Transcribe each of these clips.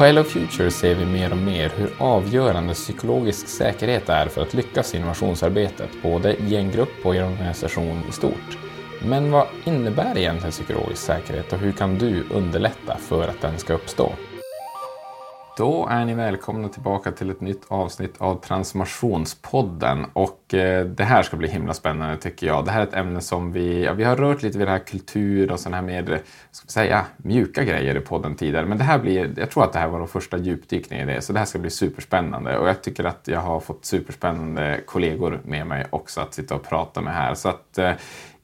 På Hello Future ser vi mer och mer hur avgörande psykologisk säkerhet är för att lyckas i innovationsarbetet, både i en grupp och i en organisation i stort. Men vad innebär egentligen psykologisk säkerhet och hur kan du underlätta för att den ska uppstå? Då är ni välkomna tillbaka till ett nytt avsnitt av Transformationspodden. Och eh, det här ska bli himla spännande tycker jag. Det här är ett ämne som vi, ja, vi har rört lite vid det här kultur och sådana här mer, ska vi säga, mjuka grejer i podden tidigare. Men det här blir, jag tror att det här var de första djupdykningarna i det, så det här ska bli superspännande. Och jag tycker att jag har fått superspännande kollegor med mig också att sitta och prata med här. Så att eh,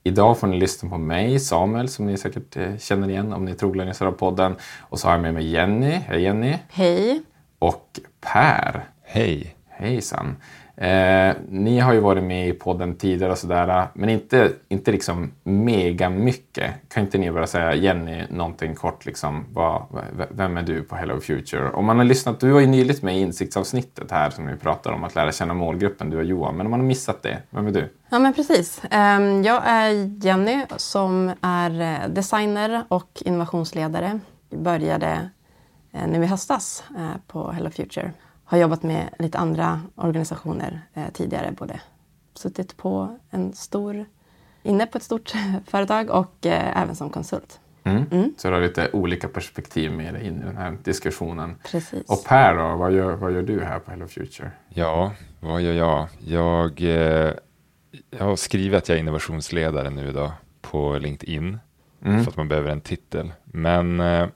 Idag får ni lyssna på mig, Samuel, som ni säkert eh, känner igen om ni är trogna av podden. Och så har jag med mig Jenny. Hej Jenny! Hej! Och Per. Hej! Hejsan! Eh, ni har ju varit med i podden tidigare och sådär, men inte, inte liksom mega mycket. Kan inte ni bara säga, Jenny, någonting kort, liksom, vad, vem är du på Hello Future? Om man har lyssnat, du var ju nyligt med i insiktsavsnittet här som vi pratar om att lära känna målgruppen, du och Johan, men om man har missat det, vem är du? Ja, men precis. Ehm, jag är Jenny som är eh, designer och innovationsledare. Jag började eh, nu i höstas eh, på Hello Future har jobbat med lite andra organisationer eh, tidigare. Både suttit på en stor, inne på ett stort företag och eh, även som konsult. Mm. Mm. Så du har lite olika perspektiv med dig in i den här diskussionen. Precis. Och Per då, vad gör, vad gör du här på Hello Future? Ja, vad gör jag? Jag, eh, jag har skrivit att jag är innovationsledare nu då på LinkedIn. Mm. För att man behöver en titel. Men eh,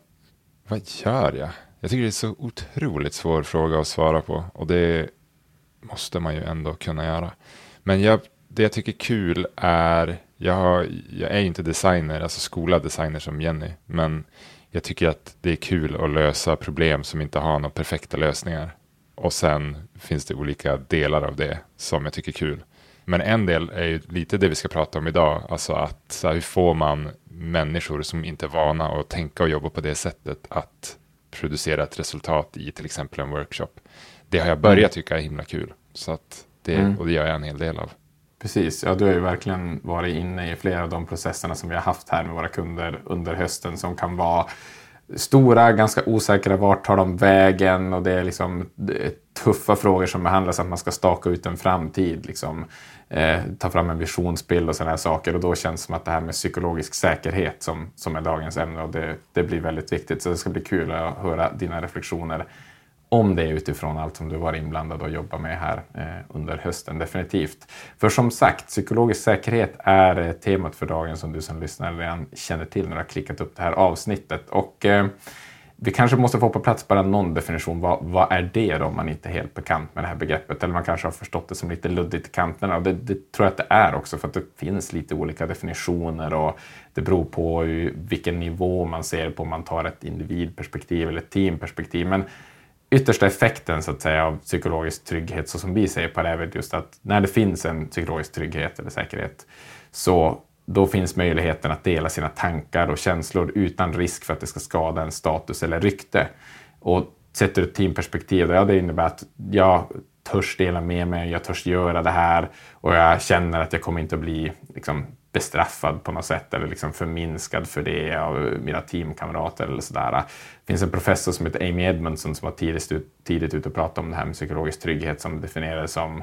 vad gör jag? Jag tycker det är så otroligt svår fråga att svara på och det måste man ju ändå kunna göra. Men jag, det jag tycker är kul är, jag, har, jag är ju inte designer, alltså skolad designer som Jenny, men jag tycker att det är kul att lösa problem som inte har några perfekta lösningar. Och sen finns det olika delar av det som jag tycker är kul. Men en del är ju lite det vi ska prata om idag, alltså att här, hur får man människor som inte är vana att tänka och jobba på det sättet att producera ett resultat i till exempel en workshop. Det har jag börjat mm. tycka är himla kul. Så att det, mm. Och det gör jag en hel del av. Precis, ja, du har ju verkligen varit inne i flera av de processerna som vi har haft här med våra kunder under hösten som kan vara stora, ganska osäkra, vart tar de vägen? Och det är liksom tuffa frågor som behandlas, att man ska staka ut en framtid. Liksom eh, ta fram en visionsbild och sådana här saker. Och då känns det som att det här med psykologisk säkerhet som, som är dagens ämne och det, det blir väldigt viktigt. Så det ska bli kul att höra dina reflektioner om det utifrån allt som du var inblandad och jobbat med här eh, under hösten, definitivt. För som sagt, psykologisk säkerhet är eh, temat för dagen som du som lyssnar redan känner till när du har klickat upp det här avsnittet. Och eh, vi kanske måste få på plats bara någon definition. Vad, vad är det då om man inte är helt bekant med det här begreppet? Eller man kanske har förstått det som lite luddigt i kanterna. Det, det tror jag att det är också för att det finns lite olika definitioner och det beror på vilken nivå man ser på om man tar ett individperspektiv eller ett teamperspektiv. Men yttersta effekten så att säga, av psykologisk trygghet, så som vi ser på det, är väl just att när det finns en psykologisk trygghet eller säkerhet så då finns möjligheten att dela sina tankar och känslor utan risk för att det ska skada en status eller rykte. Och sätter ett teamperspektiv, ja, det innebär att jag törs dela med mig, jag törs göra det här och jag känner att jag kommer inte att bli liksom, bestraffad på något sätt eller liksom förminskad för det av mina teamkamrater eller sådär. Det finns en professor som heter Amy Edmondson som var tidigt, tidigt ute och pratade om det här med psykologisk trygghet som definierades som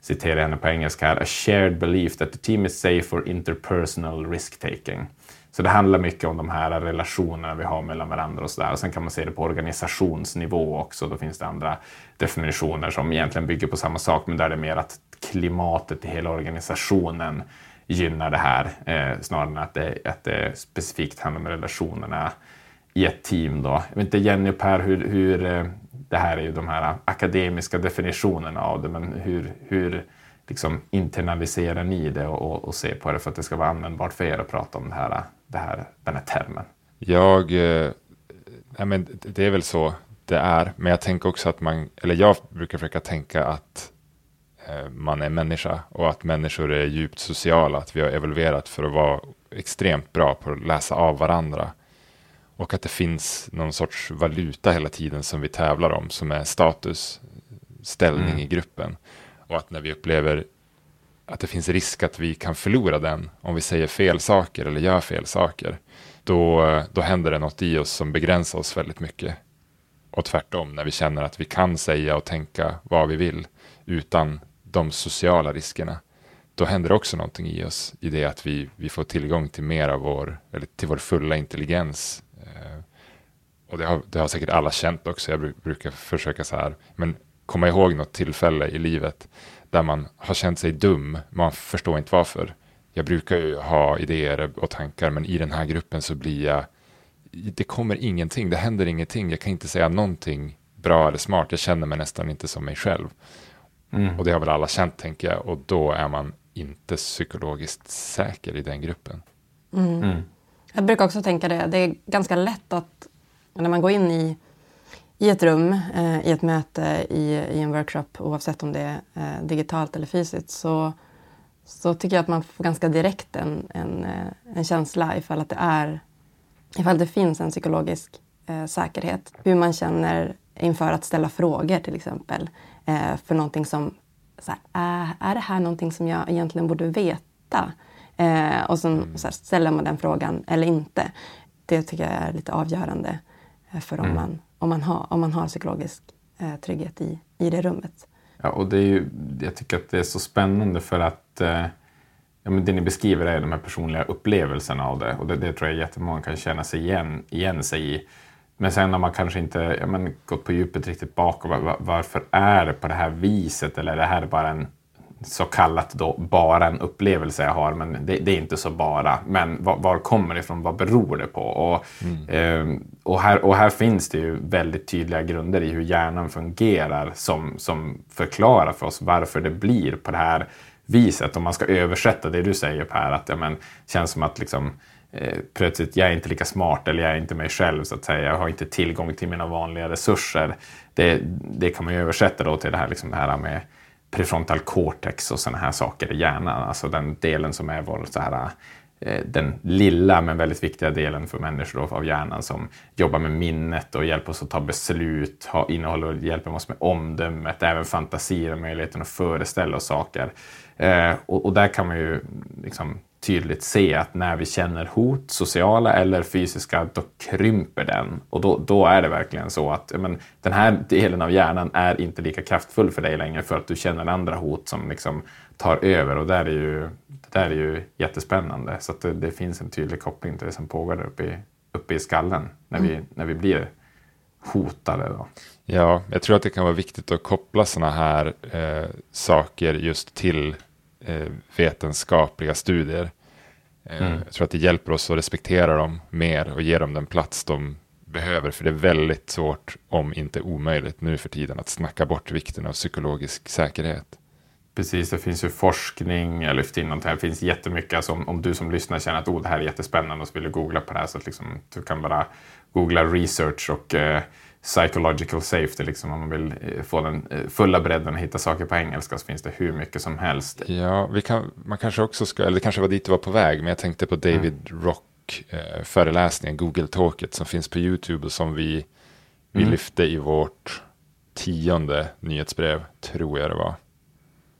citerar henne på engelska här, a shared belief that the team is safe for interpersonal risk-taking. Så det handlar mycket om de här relationerna vi har mellan varandra och sådär. Sen kan man se det på organisationsnivå också. Då finns det andra definitioner som egentligen bygger på samma sak, men där är det mer att klimatet i hela organisationen gynnar det här eh, snarare än att det, att det specifikt handlar om relationerna i ett team. Då. Jag vet inte, Jenny och Per, hur, hur eh, det här är ju de här akademiska definitionerna av det, men hur, hur liksom internaliserar ni det och, och ser på det för att det ska vara användbart för er att prata om det här, det här, den här termen? Jag, eh, men det är väl så det är, men jag tänker också att man, eller jag brukar försöka tänka att eh, man är människa och att människor är djupt sociala, att vi har evolverat för att vara extremt bra på att läsa av varandra och att det finns någon sorts valuta hela tiden som vi tävlar om, som är status, ställning mm. i gruppen. Och att när vi upplever att det finns risk att vi kan förlora den om vi säger fel saker eller gör fel saker, då, då händer det något i oss som begränsar oss väldigt mycket. och tvärtom när vi känner att vi kan säga och tänka vad vi vill utan de sociala riskerna. Då händer också någonting i oss i det att vi, vi får tillgång till mer av vår, eller till vår fulla intelligens. Och det har, det har säkert alla känt också. Jag brukar försöka så här, men komma ihåg något tillfälle i livet där man har känt sig dum, man förstår inte varför. Jag brukar ju ha idéer och tankar, men i den här gruppen så blir jag det kommer ingenting, det händer ingenting, jag kan inte säga någonting bra eller smart, jag känner mig nästan inte som mig själv. Mm. Och det har väl alla känt, tänker jag, och då är man inte psykologiskt säker i den gruppen. Mm. Mm. Jag brukar också tänka det, det är ganska lätt att när man går in i, i ett rum, eh, i ett möte, i, i en workshop, oavsett om det är eh, digitalt eller fysiskt, så, så tycker jag att man får ganska direkt en, en, eh, en känsla ifall att det är ifall det finns en psykologisk eh, säkerhet. Hur man känner inför att ställa frågor till exempel. Eh, för någonting som, så här, äh, är det här någonting som jag egentligen borde veta? Eh, och sen mm. så här, ställer man den frågan eller inte. Det tycker jag är lite avgörande för om, mm. man, om, man har, om man har psykologisk eh, trygghet i, i det rummet. Ja, och det är ju, jag tycker att det är så spännande för att eh, ja, men det ni beskriver är de här personliga upplevelserna av det och det, det tror jag jättemånga kan känna sig igen, igen sig i. Men sen har man kanske inte ja, men, gått på djupet riktigt bak och var, varför är det på det här viset eller är det här bara en så kallat då bara en upplevelse jag har, men det, det är inte så bara. Men var, var, kommer det ifrån? Vad beror det på? Och, mm. eh, och, här, och här finns det ju väldigt tydliga grunder i hur hjärnan fungerar som, som förklarar för oss varför det blir på det här viset. Om man ska översätta det du säger Per, att ja, men, känns som att liksom, eh, plötsligt jag är inte lika smart eller jag är inte mig själv så att säga. Jag har inte tillgång till mina vanliga resurser. Det, det kan man ju översätta då till det här, liksom det här med prefrontal cortex och sådana här saker i hjärnan. Alltså den delen som är vår så här, eh, den lilla men väldigt viktiga delen för människor av hjärnan som jobbar med minnet och hjälper oss att ta beslut, innehåller och hjälper oss med omdömet, även fantasier och möjligheten att föreställa oss saker. Eh, och, och, där kan man ju liksom tydligt se att när vi känner hot, sociala eller fysiska, då krymper den. Och då, då är det verkligen så att men, den här delen av hjärnan är inte lika kraftfull för dig längre för att du känner andra hot som liksom tar över. Och där är ju, det där är ju jättespännande. Så det, det, finns en tydlig koppling till det som pågår där uppe i, uppe i skallen när, mm. vi, när vi blir hotade. Då. Ja, jag tror att det kan vara viktigt att koppla sådana här eh, saker just till vetenskapliga studier. Eh, mm. Jag tror att det hjälper oss att respektera dem mer och ge dem den plats de behöver. För det är väldigt svårt, om inte omöjligt nu för tiden, att snacka bort vikten av psykologisk säkerhet. Precis, det finns ju forskning, jag lyfter in något här, det finns jättemycket. Alltså om, om du som lyssnar känner att oh, det här är jättespännande och så vill du googla på det här så att liksom, du kan bara googla research och eh, psychological safety, liksom, om man vill eh, få den eh, fulla bredden och hitta saker på engelska så finns det hur mycket som helst. Ja, kan, man kanske också ska, eller det kanske var dit du var på väg, men jag tänkte på David mm. Rock eh, föreläsningen, Google Talket, som finns på YouTube och som vi, vi mm. lyfte i vårt tionde nyhetsbrev, tror jag det var.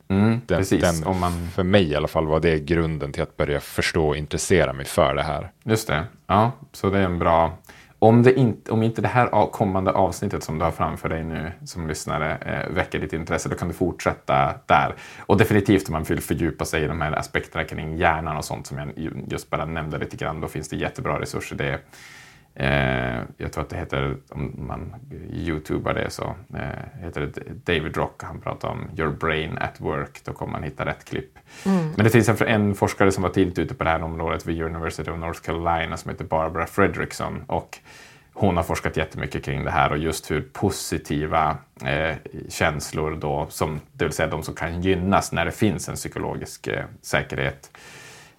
Mm, den, precis. Den, Om man... För mig i alla fall var det grunden till att börja förstå och intressera mig för det här. Just det, ja, så det är en bra om, det inte, om inte det här kommande avsnittet som du har framför dig nu som lyssnare eh, väcker ditt intresse, då kan du fortsätta där. Och definitivt om man vill fördjupa sig i de här aspekterna kring hjärnan och sånt som jag just bara nämnde lite grann, då finns det jättebra resurser. Det Eh, jag tror att det heter, om man youtubar det så eh, heter det David Rock. Han pratar om your brain at work. Då kommer man hitta rätt klipp. Mm. Men det finns en, en, forskare som var tidigt ute på det här området vid University of North Carolina som heter Barbara Fredrickson. Och hon har forskat jättemycket kring det här och just hur positiva eh, känslor då, som, det vill säga de som kan gynnas när det finns en psykologisk eh, säkerhet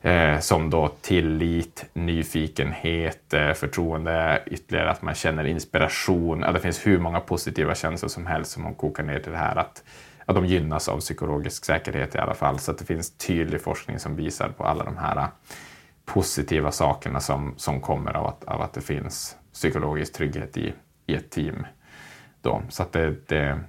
Eh, som då tillit, nyfikenhet, eh, förtroende, ytterligare att man känner inspiration. Ja, det finns hur många positiva känslor som helst som hon kokar ner till det här att, att de gynnas av psykologisk säkerhet i alla fall. Så att det finns tydlig forskning som visar på alla de här eh, positiva sakerna som, som kommer av att, av att det finns psykologisk trygghet i, i ett team. Då. Så att det, det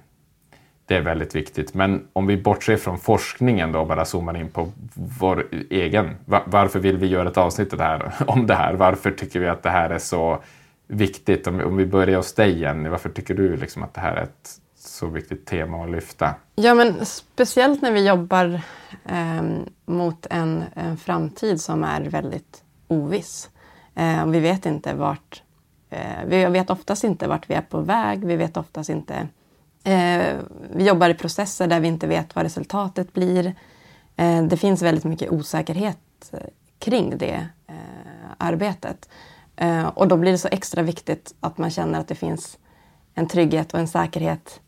det är väldigt viktigt. Men om vi bortser från forskningen då och bara zoomar in på vår egen. Varför vill vi göra ett avsnitt här, om det här? Varför tycker vi att det här är så viktigt? Om, om vi börjar hos dig Jenny, varför tycker du liksom att det här är ett så viktigt tema att lyfta? Ja, men speciellt när vi jobbar eh, mot en, en, framtid som är väldigt oviss. Eh, vi vet inte vart... Eh, vi vet oftast inte vart vi är på väg. Vi vet oftast inte... Eh, vi jobbar i processer där vi inte vet vad resultatet blir. Eh, det finns väldigt mycket osäkerhet eh, kring det eh, arbetet. Eh, och då blir det så extra viktigt att man känner att det finns en trygghet och en säkerhet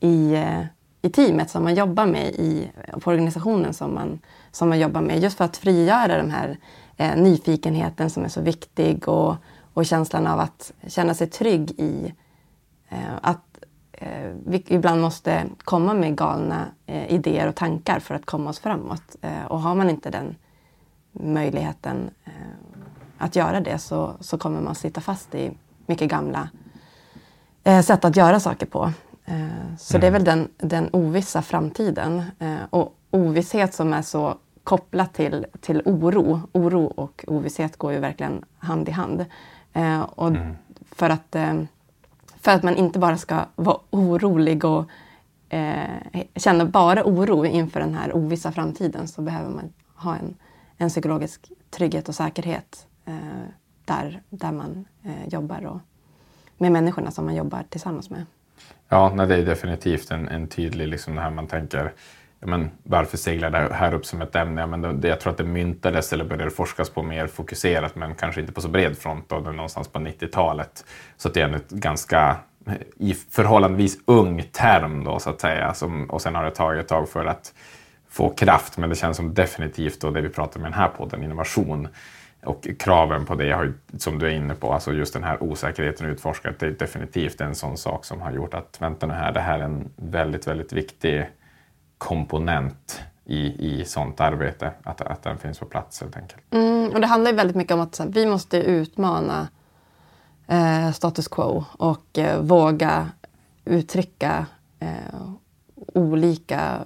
i, eh, i teamet som man jobbar med, i, på organisationen som man, som man jobbar med. Just för att frigöra den här eh, nyfikenheten som är så viktig och, och känslan av att känna sig trygg i eh, att vi ibland måste komma med galna eh, idéer och tankar för att komma oss framåt. Eh, och har man inte den möjligheten att göra det så, så kommer man sitta fast i mycket gamla sätt att göra saker på. Eh, så mm. det är väl den, den ovissa framtiden eh, och ovisshet som är så kopplat till, till oro. Oro och ovisshet går ju verkligen hand i hand. Eh, och mm. för, att, för att man inte bara ska vara orolig och eh, känna bara oro inför den här ovissa framtiden så behöver man ha en, en psykologisk trygghet och säkerhet eh, där, där man eh, jobbar och med människorna som man jobbar tillsammans med. Ja, nej, det är definitivt en, en tydlig, liksom det här man tänker, men, varför seglar det här upp som ett ämne? Ja, men det, jag tror att det myntades eller började forskas på mer fokuserat, men kanske inte på så bred front, då, någonstans på 90-talet. Så det är en ganska i förhållandevis ung term då, så att säga. Som, och sen har det tagit ett tag för att få kraft, men det känns som definitivt då det vi pratar om i den här podden, innovation, och kraven på det, har, som du är inne på, alltså just den här osäkerheten och utforskat, det är definitivt en sån sak som har gjort att, vänta nu här, det här är en väldigt, väldigt viktig komponent i, i sånt arbete, att, att den finns på plats helt enkelt. Mm, och det handlar ju väldigt mycket om att här, vi måste utmana eh, status quo och eh, våga uttrycka eh, olika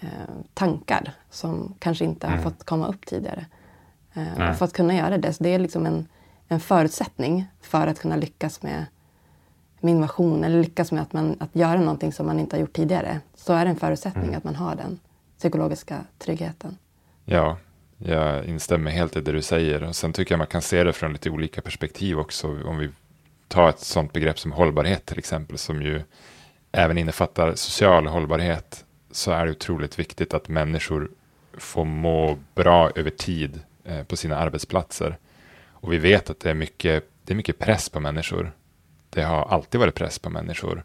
eh, tankar som kanske inte har mm. fått komma upp tidigare. Eh, för att kunna göra det. Så det är liksom en, en förutsättning för att kunna lyckas med, med innovation eller lyckas med att, man, att göra någonting som man inte har gjort tidigare. Så är det en förutsättning mm. att man har den psykologiska tryggheten. Ja, jag instämmer helt i det du säger. Och sen tycker jag man kan se det från lite olika perspektiv också. Om vi tar ett sådant begrepp som hållbarhet till exempel, som ju även innefattar social hållbarhet, så är det otroligt viktigt att människor får må bra över tid Eh, på sina arbetsplatser. Och vi vet att det är, mycket, det är mycket press på människor. Det har alltid varit press på människor.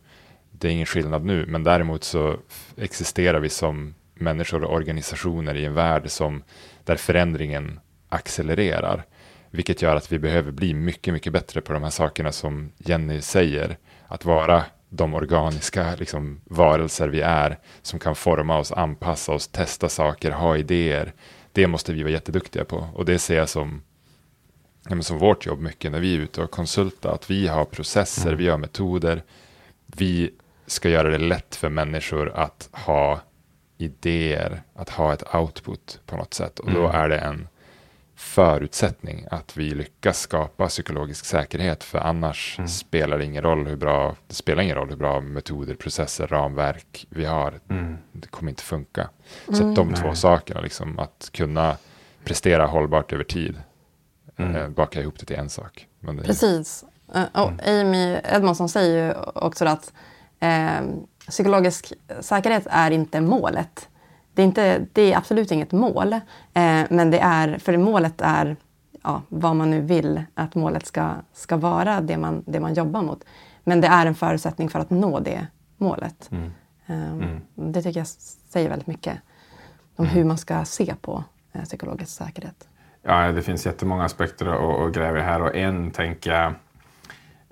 Det är ingen skillnad nu, men däremot så existerar vi som människor och organisationer i en värld som, där förändringen accelererar. Vilket gör att vi behöver bli mycket, mycket bättre på de här sakerna som Jenny säger. Att vara de organiska liksom, varelser vi är, som kan forma oss, anpassa oss, testa saker, ha idéer, det måste vi vara jätteduktiga på. Och det ser jag som, ja, som vårt jobb mycket när vi är ute och konsultar. Att vi har processer, mm. vi har metoder. Vi ska göra det lätt för människor att ha idéer, att ha ett output på något sätt. Och då mm. är det en förutsättning att vi lyckas skapa psykologisk säkerhet. För annars mm. spelar det ingen roll hur bra, det spelar ingen roll hur bra metoder, processer, ramverk vi har. Mm. Det kommer inte funka. Så mm. de Nej. två sakerna, liksom, att kunna prestera hållbart över tid, mm. eh, baka ihop det till en sak. Det, Precis. Uh, och mm. Amy Edmondson säger ju också att eh, psykologisk säkerhet är inte målet det är, inte, det är absolut inget mål, eh, men det är, för målet är ja, vad man nu vill att målet ska, ska vara, det man, det man jobbar mot. Men det är en förutsättning för att nå det målet. Mm. Eh, mm. Det tycker jag säger väldigt mycket om mm. hur man ska se på eh, psykologisk säkerhet. Ja, det finns jättemånga aspekter att gräva i här och en tänker jag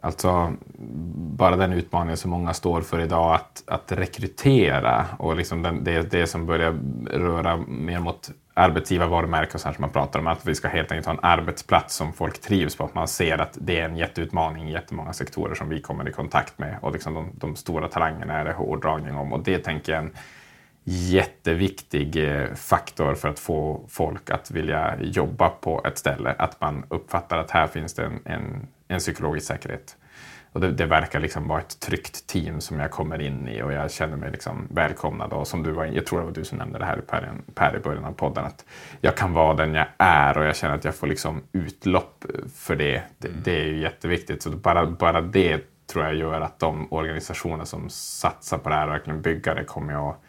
Alltså bara den utmaningen som många står för idag att, att rekrytera och liksom den, det, det som börjar röra mer mot arbetsgivarvarumärke och sånt som man pratar om, att vi ska helt enkelt ha en arbetsplats som folk trivs på, att man ser att det är en jätteutmaning i jättemånga sektorer som vi kommer i kontakt med och liksom de, de stora talangerna är det hårdragning om och det tänker jag är en jätteviktig eh, faktor för att få folk att vilja jobba på ett ställe, att man uppfattar att här finns det en, en en psykologisk säkerhet. Och det, det, verkar liksom vara ett tryggt team som jag kommer in i och jag känner mig liksom välkomnad. Och som du var, jag tror det var du som nämnde det här per, per i början av podden, att jag kan vara den jag är och jag känner att jag får liksom utlopp för det. Det, mm. det är ju jätteviktigt. Så bara, bara det tror jag gör att de organisationer som satsar på det här och verkligen bygga det kommer att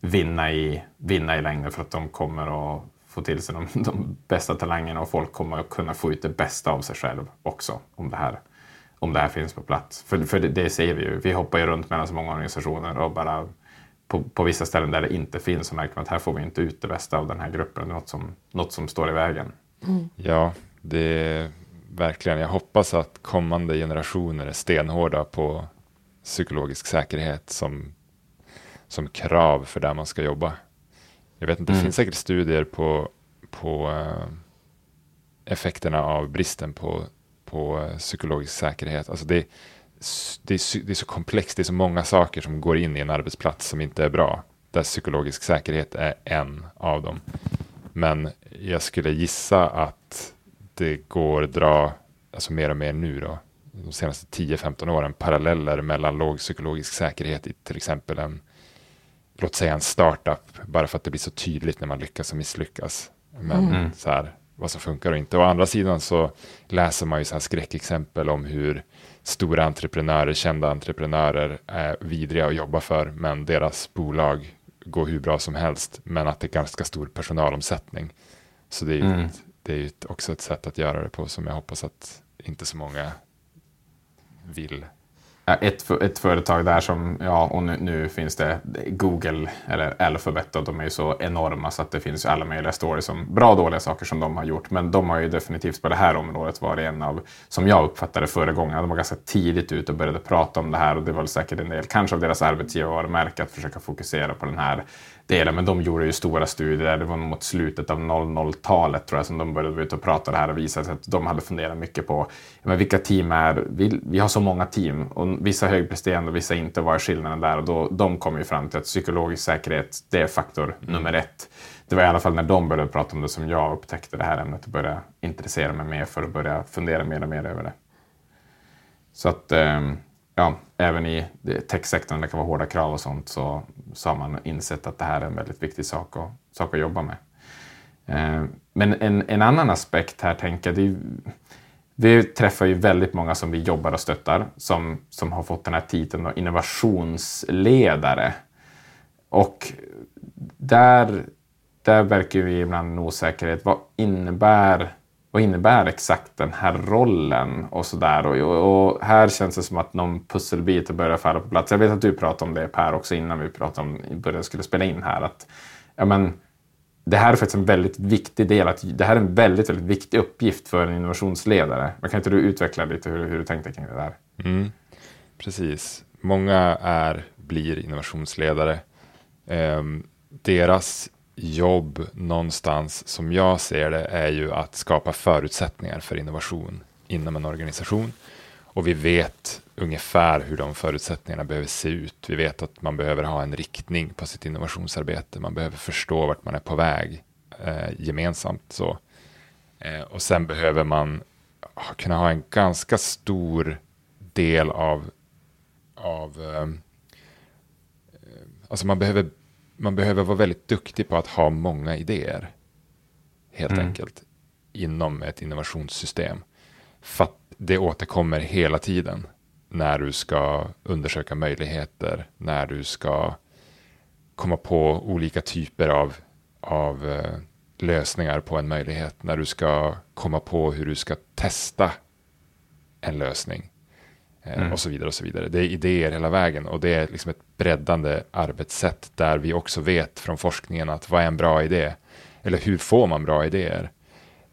vinna i, vinna i längden för att de kommer att få till sig de, de bästa talangerna och folk kommer att kunna få ut det bästa av sig själv också om det här om det här finns på plats. För, för det, det ser vi ju. Vi hoppar ju runt mellan så många organisationer och bara på, på vissa ställen där det inte finns så märker man att här får vi inte ut det bästa av den här gruppen. Något som, något som står i vägen. Mm. Ja, det är verkligen. Jag hoppas att kommande generationer är stenhårda på psykologisk säkerhet som, som krav för där man ska jobba. Jag vet inte, mm. det finns säkert studier på, på uh, effekterna av bristen på på eh, psykologisk säkerhet. Alltså det, det, är, det är så komplext, det är så många saker som går in i en arbetsplats som inte är bra. Där psykologisk säkerhet är en av dem. Men jag skulle gissa att det går att dra alltså mer och mer nu då, de senaste 10-15 åren, paralleller mellan låg psykologisk säkerhet i till exempel en, låt säga en startup, bara för att det blir så tydligt när man lyckas och misslyckas. Men mm. så här, vad som funkar och inte. Å andra sidan så läser man ju så här skräckexempel om hur stora entreprenörer, kända entreprenörer är vidriga att jobba för, men deras bolag går hur bra som helst, men att det är ganska stor personalomsättning. Så det är, mm. ett, det är också ett sätt att göra det på som jag hoppas att inte så många vill ett, ett företag där som, ja, och nu, nu, finns det Google eller Alphabet och de är ju så enorma så att det finns alla möjliga stories om bra och dåliga saker som de har gjort. Men de har ju definitivt på det här området varit en av, som jag uppfattade förra gången, de var ganska tidigt ute och började prata om det här och det var väl säkert en del, kanske av deras arbetsgivarmärke att försöka fokusera på den här delen. Men de gjorde ju stora studier, det var mot slutet av 00-talet tror jag som de började ut och prata det här och visade att de hade funderat mycket på men vilka team är, vi, vi har så många team och vissa högpresterande och vissa inte, vad är skillnaden där? Och då, de kom ju fram till att psykologisk säkerhet, det är faktor mm. nummer ett. Det var i alla fall när de började prata om det som jag upptäckte det här ämnet och började intressera mig mer för att börja fundera mer och mer över det. Så att ehm, ja, även i techsektorn, där det kan vara hårda krav och sånt, så, så har man insett att det här är en väldigt viktig sak, och, sak att jobba med. Eh, men en, en annan aspekt här tänker jag, är, vi träffar ju väldigt många som vi jobbar och stöttar som, som har fått den här titeln då, innovationsledare. Och där, där verkar vi ibland en osäkerhet. Vad innebär vad innebär exakt den här rollen och sådär. Och, och, här känns det som att någon pusselbit börjar falla på plats. Jag vet att du pratade om det Per också innan vi pratade om, började skulle spela in här. Att, ja, men, det här är faktiskt en väldigt viktig del. Att, det här är en väldigt, väldigt viktig uppgift för en innovationsledare. Men kan inte du utveckla lite hur, hur du tänkte kring det där? Mm, precis. Många är, blir innovationsledare. Eh, deras jobb någonstans som jag ser det är ju att skapa förutsättningar för innovation inom en organisation. Och vi vet ungefär hur de förutsättningarna behöver se ut. Vi vet att man behöver ha en riktning på sitt innovationsarbete. Man behöver förstå vart man är på väg eh, gemensamt. Så. Eh, och sen behöver man kunna ha en ganska stor del av, av eh, alltså man behöver man behöver vara väldigt duktig på att ha många idéer. Helt mm. enkelt. Inom ett innovationssystem. För att det återkommer hela tiden. När du ska undersöka möjligheter. När du ska komma på olika typer av, av uh, lösningar på en möjlighet. När du ska komma på hur du ska testa en lösning. Eh, mm. Och så vidare och så vidare. Det är idéer hela vägen och det är liksom ett breddande arbetssätt där vi också vet från forskningen att vad är en bra idé? Eller hur får man bra idéer?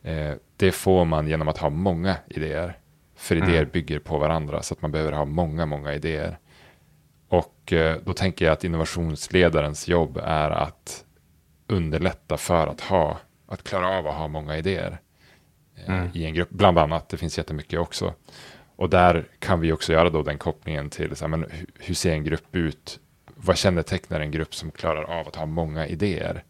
Eh, det får man genom att ha många idéer. För idéer mm. bygger på varandra så att man behöver ha många, många idéer. Och eh, då tänker jag att innovationsledarens jobb är att underlätta för att ha, att klara av att ha många idéer mm. i en grupp. Bland annat, det finns jättemycket också. Och där kan vi också göra då den kopplingen till så här, men hur ser en grupp ut? Vad kännetecknar en grupp som klarar av att ha många idéer?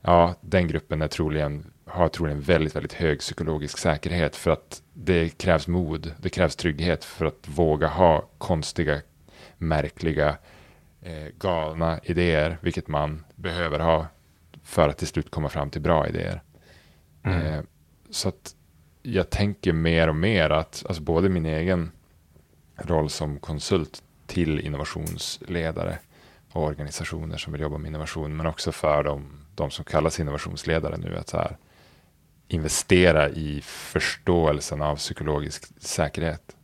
Ja, den gruppen är troligen har troligen väldigt, väldigt hög psykologisk säkerhet för att det krävs mod, det krävs trygghet för att våga ha konstiga, märkliga, eh, galna idéer, vilket man behöver ha för att till slut komma fram till bra idéer. Mm. Eh, så att jag tänker mer och mer att alltså både min egen roll som konsult till innovationsledare och organisationer som vill jobba med innovation, men också för de, de som kallas innovationsledare nu, att så här, investera i förståelsen av psykologisk säkerhet.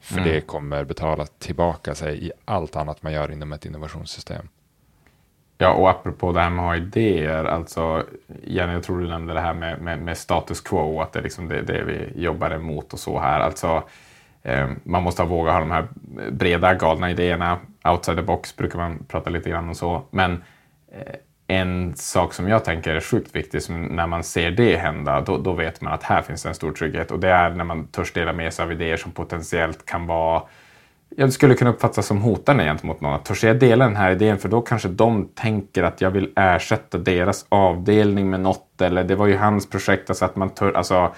För mm. det kommer betala tillbaka sig i allt annat man gör inom ett innovationssystem. Ja, och apropå det här med att ha idéer, alltså Jenny, jag tror du nämnde det här med, med, med status quo, att det är liksom det, det vi jobbar emot och så här. Alltså, eh, man måste våga ha de här breda, galna idéerna. Outside the box brukar man prata lite grann om så. Men eh, en sak som jag tänker är sjukt viktig, som när man ser det hända, då, då vet man att här finns en stor trygghet. Och det är när man törs dela med sig av idéer som potentiellt kan vara jag skulle kunna uppfattas som hotande gentemot någon. Att törs jag dela den här idén för då kanske de tänker att jag vill ersätta deras avdelning med något. Eller det var ju hans projekt, alltså att man tör, alltså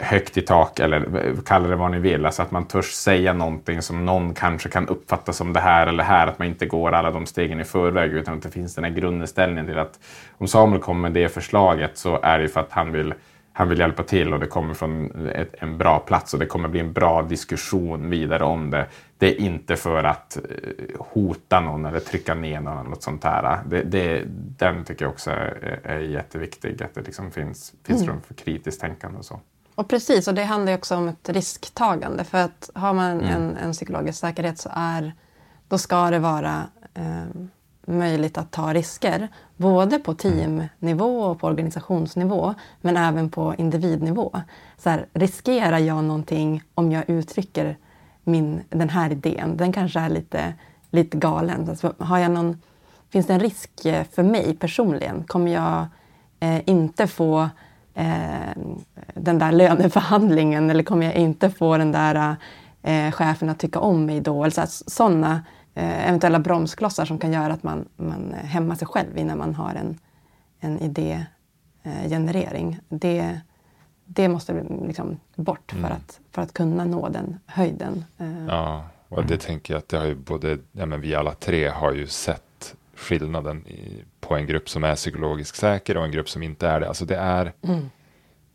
högt i tak eller kalla det vad ni vill. Alltså att man törs säga någonting som någon kanske kan uppfatta som det här eller här. Att man inte går alla de stegen i förväg utan att det finns den här grundinställningen till att om Samuel kommer med det förslaget så är det för att han vill han vill hjälpa till och det kommer från ett, en bra plats och det kommer bli en bra diskussion vidare om det. Det är inte för att eh, hota någon eller trycka ner någon eller något sånt där. Det, det, den tycker jag också är, är jätteviktig, att det liksom finns, finns mm. rum för kritiskt tänkande och så. Och precis, och det handlar också om ett risktagande. För att har man mm. en, en psykologisk säkerhet så är, då ska det vara eh, möjligt att ta risker. Både på teamnivå och på organisationsnivå, men även på individnivå. Så här, riskerar jag någonting om jag uttrycker min, den här idén? Den kanske är lite, lite galen. Alltså, har jag någon, finns det en risk eh, för mig personligen? Kommer jag eh, inte få eh, den där löneförhandlingen eller kommer jag inte få den där eh, chefen att tycka om mig då? Eller sådana eh, eventuella bromsklossar som kan göra att man, man hämmar sig själv innan man har en, en idégenerering. Eh, det, det måste liksom bort mm. för, att, för att kunna nå den höjden. Eh. Ja, och det tänker jag att det har ju både, ja, men vi alla tre har ju sett skillnaden i, på en grupp som är psykologiskt säker och en grupp som inte är det. Alltså det är, mm.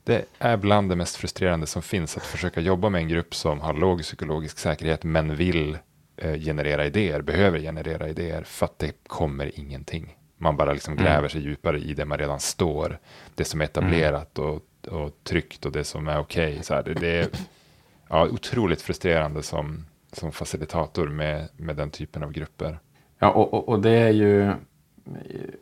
det är bland det mest frustrerande som finns att försöka jobba med en grupp som har låg psykologisk säkerhet men vill eh, generera idéer, behöver generera idéer för att det kommer ingenting. Man bara liksom mm. gräver sig djupare i det man redan står, det som är etablerat mm. och, och tryggt och det som är okej. Okay. Det, det är ja, otroligt frustrerande som, som facilitator med, med den typen av grupper. Ja, och, och, och det är ju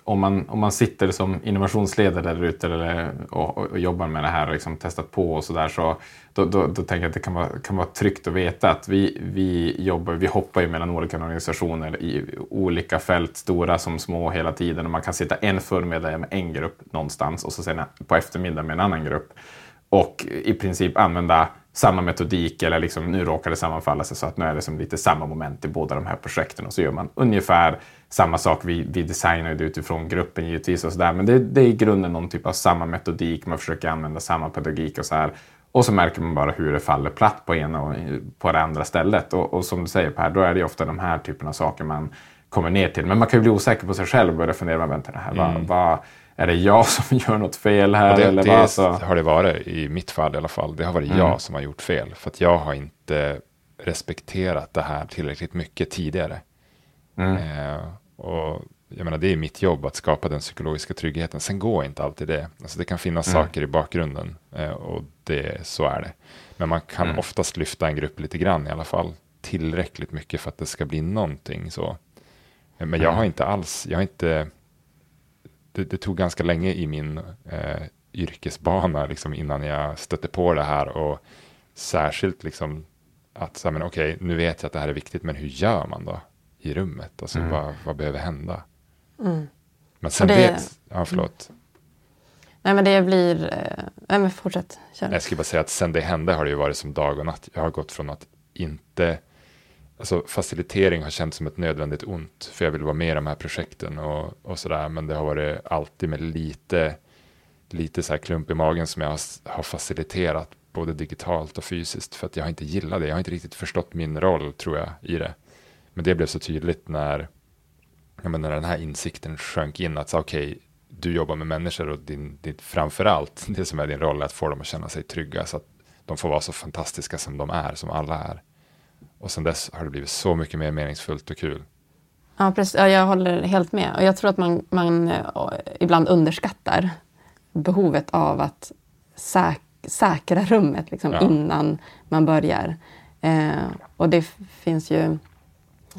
om man, om man sitter som innovationsledare där ute eller, och, och, jobbar med det här och liksom testat på och sådär så då, då, då, tänker jag att det kan vara, kan vara tryggt att veta att vi, vi jobbar, vi hoppar ju mellan olika organisationer i olika fält, stora som små hela tiden och man kan sitta en förmiddag med en grupp någonstans och så sen på eftermiddagen med en annan grupp och i princip använda samma metodik eller liksom, nu råkar det sammanfalla sig så att nu är det som lite samma moment i båda de här projekten och så gör man ungefär samma sak. Vi, vi designar det utifrån gruppen givetvis och sådär men det, det, är i grunden någon typ av samma metodik. Man försöker använda samma pedagogik och så här. Och så märker man bara hur det faller platt på ena och på det andra stället. Och, och som du säger Per, då är det ofta de här typerna av saker man kommer ner till. Men man kan ju bli osäker på sig själv och börja fundera, vänta, det här, mm. vad, vad är det jag som gör något fel här? det, eller det vad, så? har det varit i mitt fall i alla fall. Det har varit mm. jag som har gjort fel. För att jag har inte respekterat det här tillräckligt mycket tidigare. Mm. Eh, och jag menar, det är mitt jobb att skapa den psykologiska tryggheten. Sen går inte alltid det. Alltså det kan finnas mm. saker i bakgrunden eh, och det, så är det. Men man kan mm. oftast lyfta en grupp lite grann i alla fall. Tillräckligt mycket för att det ska bli någonting så. Men jag mm. har inte alls, jag har inte det, det, tog ganska länge i min eh, yrkesbana liksom, innan jag stötte på det här och särskilt liksom att okej, okay, nu vet jag att det här är viktigt, men hur gör man då i rummet? Alltså mm. vad, vad behöver hända? Mm. Men sen det, vet, ja förlåt. Nej men det blir, eh, nej men fortsätt. Kör. Jag skulle bara säga att sen det hände har det ju varit som dag och natt. Jag har gått från att inte alltså facilitering har känts som ett nödvändigt ont, för jag vill vara med i de här projekten och, och sådär, men det har varit alltid med lite lite så här klump i magen som jag har, har faciliterat både digitalt och fysiskt för att jag har inte gillat det. Jag har inte riktigt förstått min roll tror jag i det. Men det blev så tydligt när, jag menar, när den här insikten sjönk in att okej, okay, du jobbar med människor och din, din, framförallt det som är din roll är att få dem att känna sig trygga så att de får vara så fantastiska som de är, som alla är. Och sen dess har det blivit så mycket mer meningsfullt och kul. Ja, precis. Ja, jag håller helt med. Och jag tror att man, man ibland underskattar behovet av att säk säkra rummet liksom, ja. innan man börjar. Eh, och det finns ju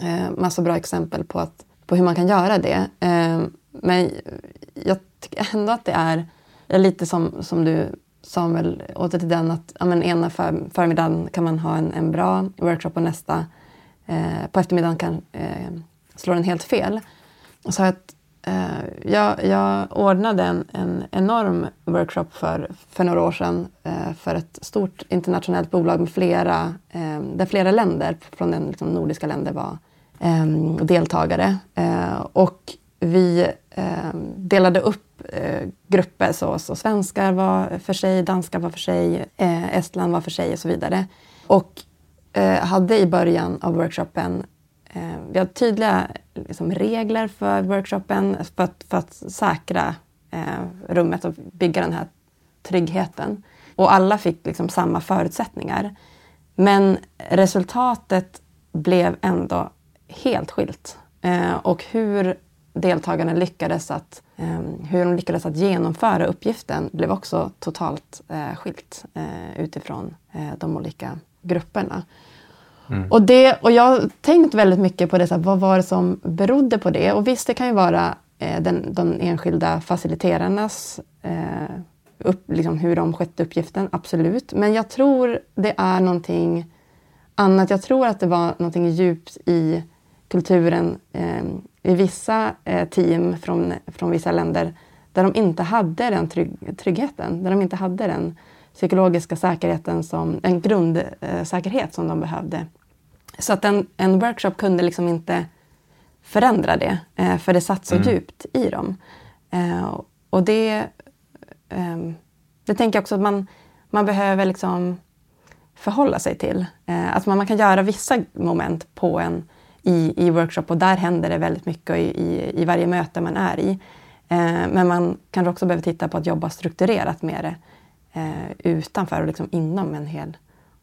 eh, massa bra exempel på, att, på hur man kan göra det. Eh, men jag tycker ändå att det är, lite som, som du Samuel åter till den att ja, men ena för, förmiddagen kan man ha en, en bra workshop och nästa eh, på eftermiddagen kan eh, slå den helt fel. Så att, eh, jag, jag ordnade en, en enorm workshop för, för några år sedan eh, för ett stort internationellt bolag med flera, eh, där flera länder från den liksom, nordiska länder var eh, Ehm, deltagare. Eh, och vi ehm, delade upp eh, grupper. Så, så svenskar var för sig, danskar var för sig, eh, Estland var för sig och så vidare. Och eh, hade i början av workshopen eh, vi hade tydliga liksom, regler för workshopen för att, för att säkra eh, rummet och bygga den här tryggheten. Och alla fick liksom samma förutsättningar. Men resultatet blev ändå helt skilt. Eh, och hur deltagarna lyckades att, eh, hur de lyckades att genomföra uppgiften blev också totalt eh, skilt eh, utifrån eh, de olika grupperna. Mm. Och, det, och jag har tänkt väldigt mycket på det, så här, vad var det som berodde på det? Och visst, det kan ju vara eh, den, de enskilda faciliterarnas upp, liksom hur de skötte uppgiften, absolut. Men jag tror det är någonting annat. Jag tror att det var någonting djupt i kulturen eh, i vissa eh, team från, från vissa länder där de inte hade den trygg, tryggheten, där de inte hade den psykologiska säkerheten som en grundsäkerhet som de behövde. Så att en, en workshop kunde liksom inte förändra det, eh, för det satt så mm. djupt i dem. Eh, och det, ehm, det tänker jag också att man, man behöver liksom förhålla sig till. Eh, att man, man kan göra vissa moment på en i, i workshop och där händer det väldigt mycket i, i, i varje möte man är i. Eh, men man kanske också behöver titta på att jobba strukturerat med det eh, utanför och liksom inom en hel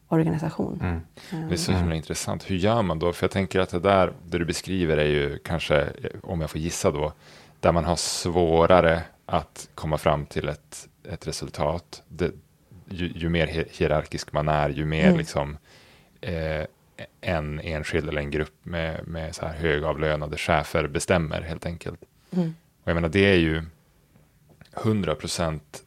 organisation. Mm. Det är så himla mm. intressant. Hur gör man då? För jag tänker att det där det du beskriver är ju kanske, om jag får gissa då, där man har svårare att komma fram till ett, ett resultat. Det, ju, ju, mer hierarkisk man är, ju mer mm. liksom, eh, en enskild eller en grupp med, med så här högavlönade chefer bestämmer helt enkelt. Mm. Och jag menar det är ju 100 procent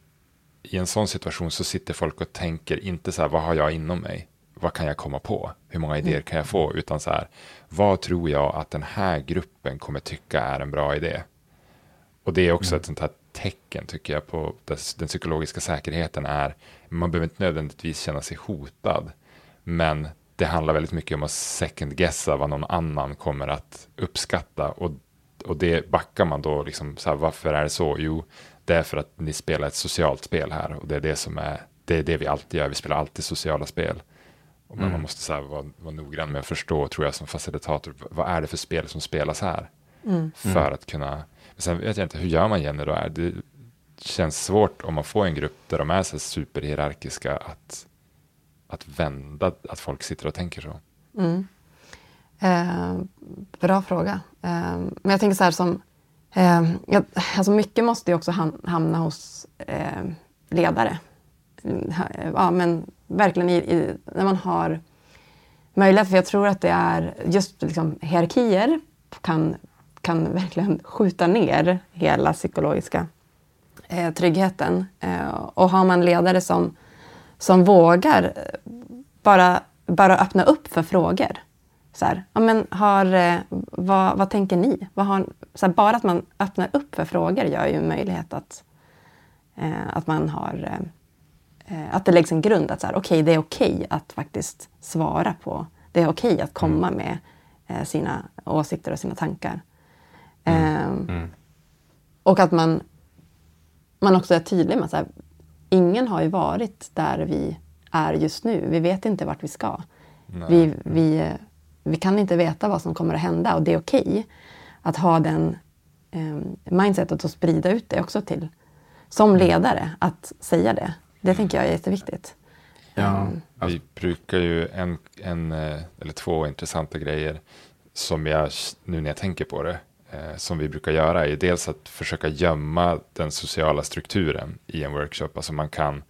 i en sån situation så sitter folk och tänker inte så här vad har jag inom mig? Vad kan jag komma på? Hur många idéer mm. kan jag få? Utan så här vad tror jag att den här gruppen kommer tycka är en bra idé? Och det är också mm. ett sånt här tecken tycker jag på den psykologiska säkerheten är man behöver inte nödvändigtvis känna sig hotad men det handlar väldigt mycket om att second guessa vad någon annan kommer att uppskatta. Och, och det backar man då, liksom, så här, varför är det så? Jo, det är för att ni spelar ett socialt spel här och det är det som är, det är det vi alltid gör, vi spelar alltid sociala spel. Och mm. Man måste så här, vara, vara noggrann med att förstå, tror jag som facilitator, vad är det för spel som spelas här? Mm. För att kunna, men sen vet jag inte, hur gör man Jenny då? Det känns svårt om man får en grupp där de är så superhierarkiska att att vända att folk sitter och tänker så? Mm. Eh, bra fråga. Eh, men jag tänker så här som... Eh, jag, alltså mycket måste ju också hamna hos eh, ledare. Mm, ja, men verkligen i, i, när man har möjlighet. För jag tror att det är just liksom, hierarkier kan, kan verkligen skjuta ner hela psykologiska eh, tryggheten. Eh, och har man ledare som som vågar eh, bara, bara öppna upp för frågor. Så här, ja, men har, eh, vad, vad tänker ni? Vad har, så här, bara att man öppnar upp för frågor gör ju möjlighet att, eh, att man har eh, att det läggs en grund att så här, okay, det är okej okay att faktiskt svara på, det är okej okay att komma mm. med eh, sina åsikter och sina tankar. Mm. Ehm, mm. Och att man man också är tydlig med att ingen har ju varit där vi är just nu. Vi vet inte vart vi ska. Vi, vi, vi kan inte veta vad som kommer att hända och det är okej okay att ha den eh, mindsetet och sprida ut det också till, som mm. ledare, att säga det. Det tänker jag är jätteviktigt. Ja, alltså. Vi brukar ju en, en eh, eller två intressanta grejer som jag nu när jag tänker på det eh, som vi brukar göra är dels att försöka gömma den sociala strukturen i en workshop. Alltså man kan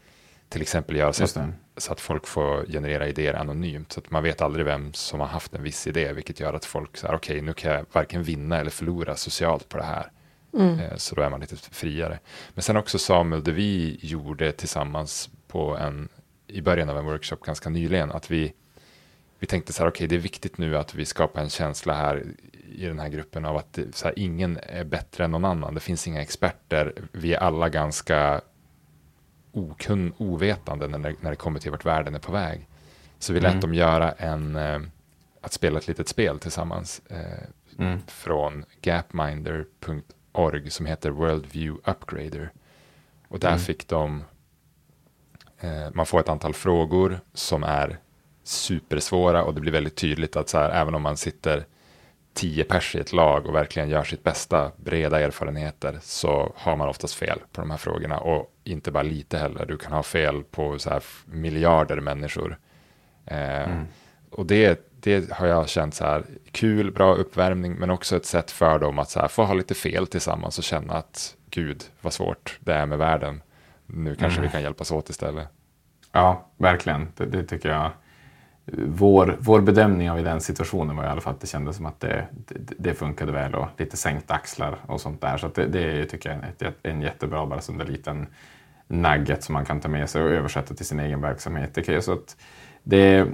till exempel göra så att, så att folk får generera idéer anonymt. Så att man vet aldrig vem som har haft en viss idé, vilket gör att folk säger okej, okay, nu kan jag varken vinna eller förlora socialt på det här. Mm. Eh, så då är man lite friare. Men sen också Samuel, det vi gjorde tillsammans på en, i början av en workshop ganska nyligen, att vi, vi tänkte så här, okej, okay, det är viktigt nu att vi skapar en känsla här i den här gruppen av att så här, ingen är bättre än någon annan. Det finns inga experter. Vi är alla ganska okun, ovetande när det, när det kommer till vart världen är på väg. Så vi lät mm. dem göra en, eh, att spela ett litet spel tillsammans eh, mm. från gapminder.org som heter Worldview Upgrader. Och där mm. fick de, eh, man får ett antal frågor som är supersvåra och det blir väldigt tydligt att så här, även om man sitter tio pers i ett lag och verkligen gör sitt bästa, breda erfarenheter, så har man oftast fel på de här frågorna. Och inte bara lite heller, du kan ha fel på så här miljarder människor. Eh, mm. Och det, det har jag känt så här, kul, bra uppvärmning, men också ett sätt för dem att så här, få ha lite fel tillsammans och känna att gud, vad svårt det är med världen. Nu kanske mm. vi kan hjälpas åt istället. Ja, verkligen. Det, det tycker jag vår, vår bedömning av i den situationen var i alla fall att det kändes som att det, det, det funkade väl och lite sänkta axlar och sånt där. Så det, det tycker jag är en, en jättebra, bara som en liten nugget som man kan ta med sig och översätta till sin egen verksamhet. Det, så att det,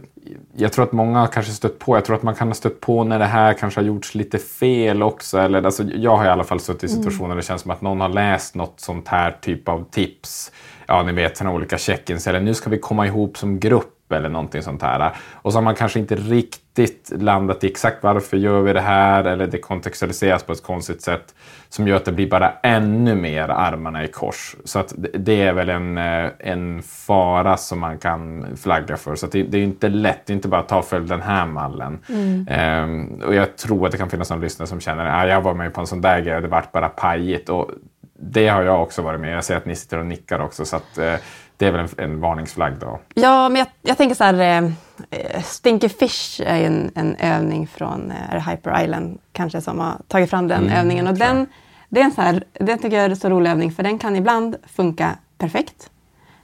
jag tror att många har kanske stött på, jag tror att man kan ha stött på när det här kanske har gjorts lite fel också. Eller, alltså, jag har i alla fall suttit i mm. situationer mm. där det känns som att någon har läst något sånt här typ av tips. Ja, ni vet, såna olika check-ins. Eller nu ska vi komma ihop som grupp eller någonting sånt här. Och så har man kanske inte riktigt landat i exakt varför gör vi det här eller det kontextualiseras på ett konstigt sätt som gör att det blir bara ännu mer armarna i kors. Så att det är väl en, eh, en fara som man kan flagga för. Så det, det, är inte lätt, det är inte bara att ta följ den här mallen. Mm. Um, och jag tror att det kan finnas någon lyssnare som känner att ah, jag var med på en sån där grej och det vart bara pajigt. Och det har jag också varit med Jag ser att ni sitter och nickar också. Så att, uh, det är väl en, en varningsflagg då? Ja, men jag, jag tänker så här. Eh, Stinky Fish är en, en övning från eh, Hyper Island kanske som har tagit fram den mm, övningen. Och den, det är en så här, det tycker jag är en så rolig övning för den kan ibland funka perfekt.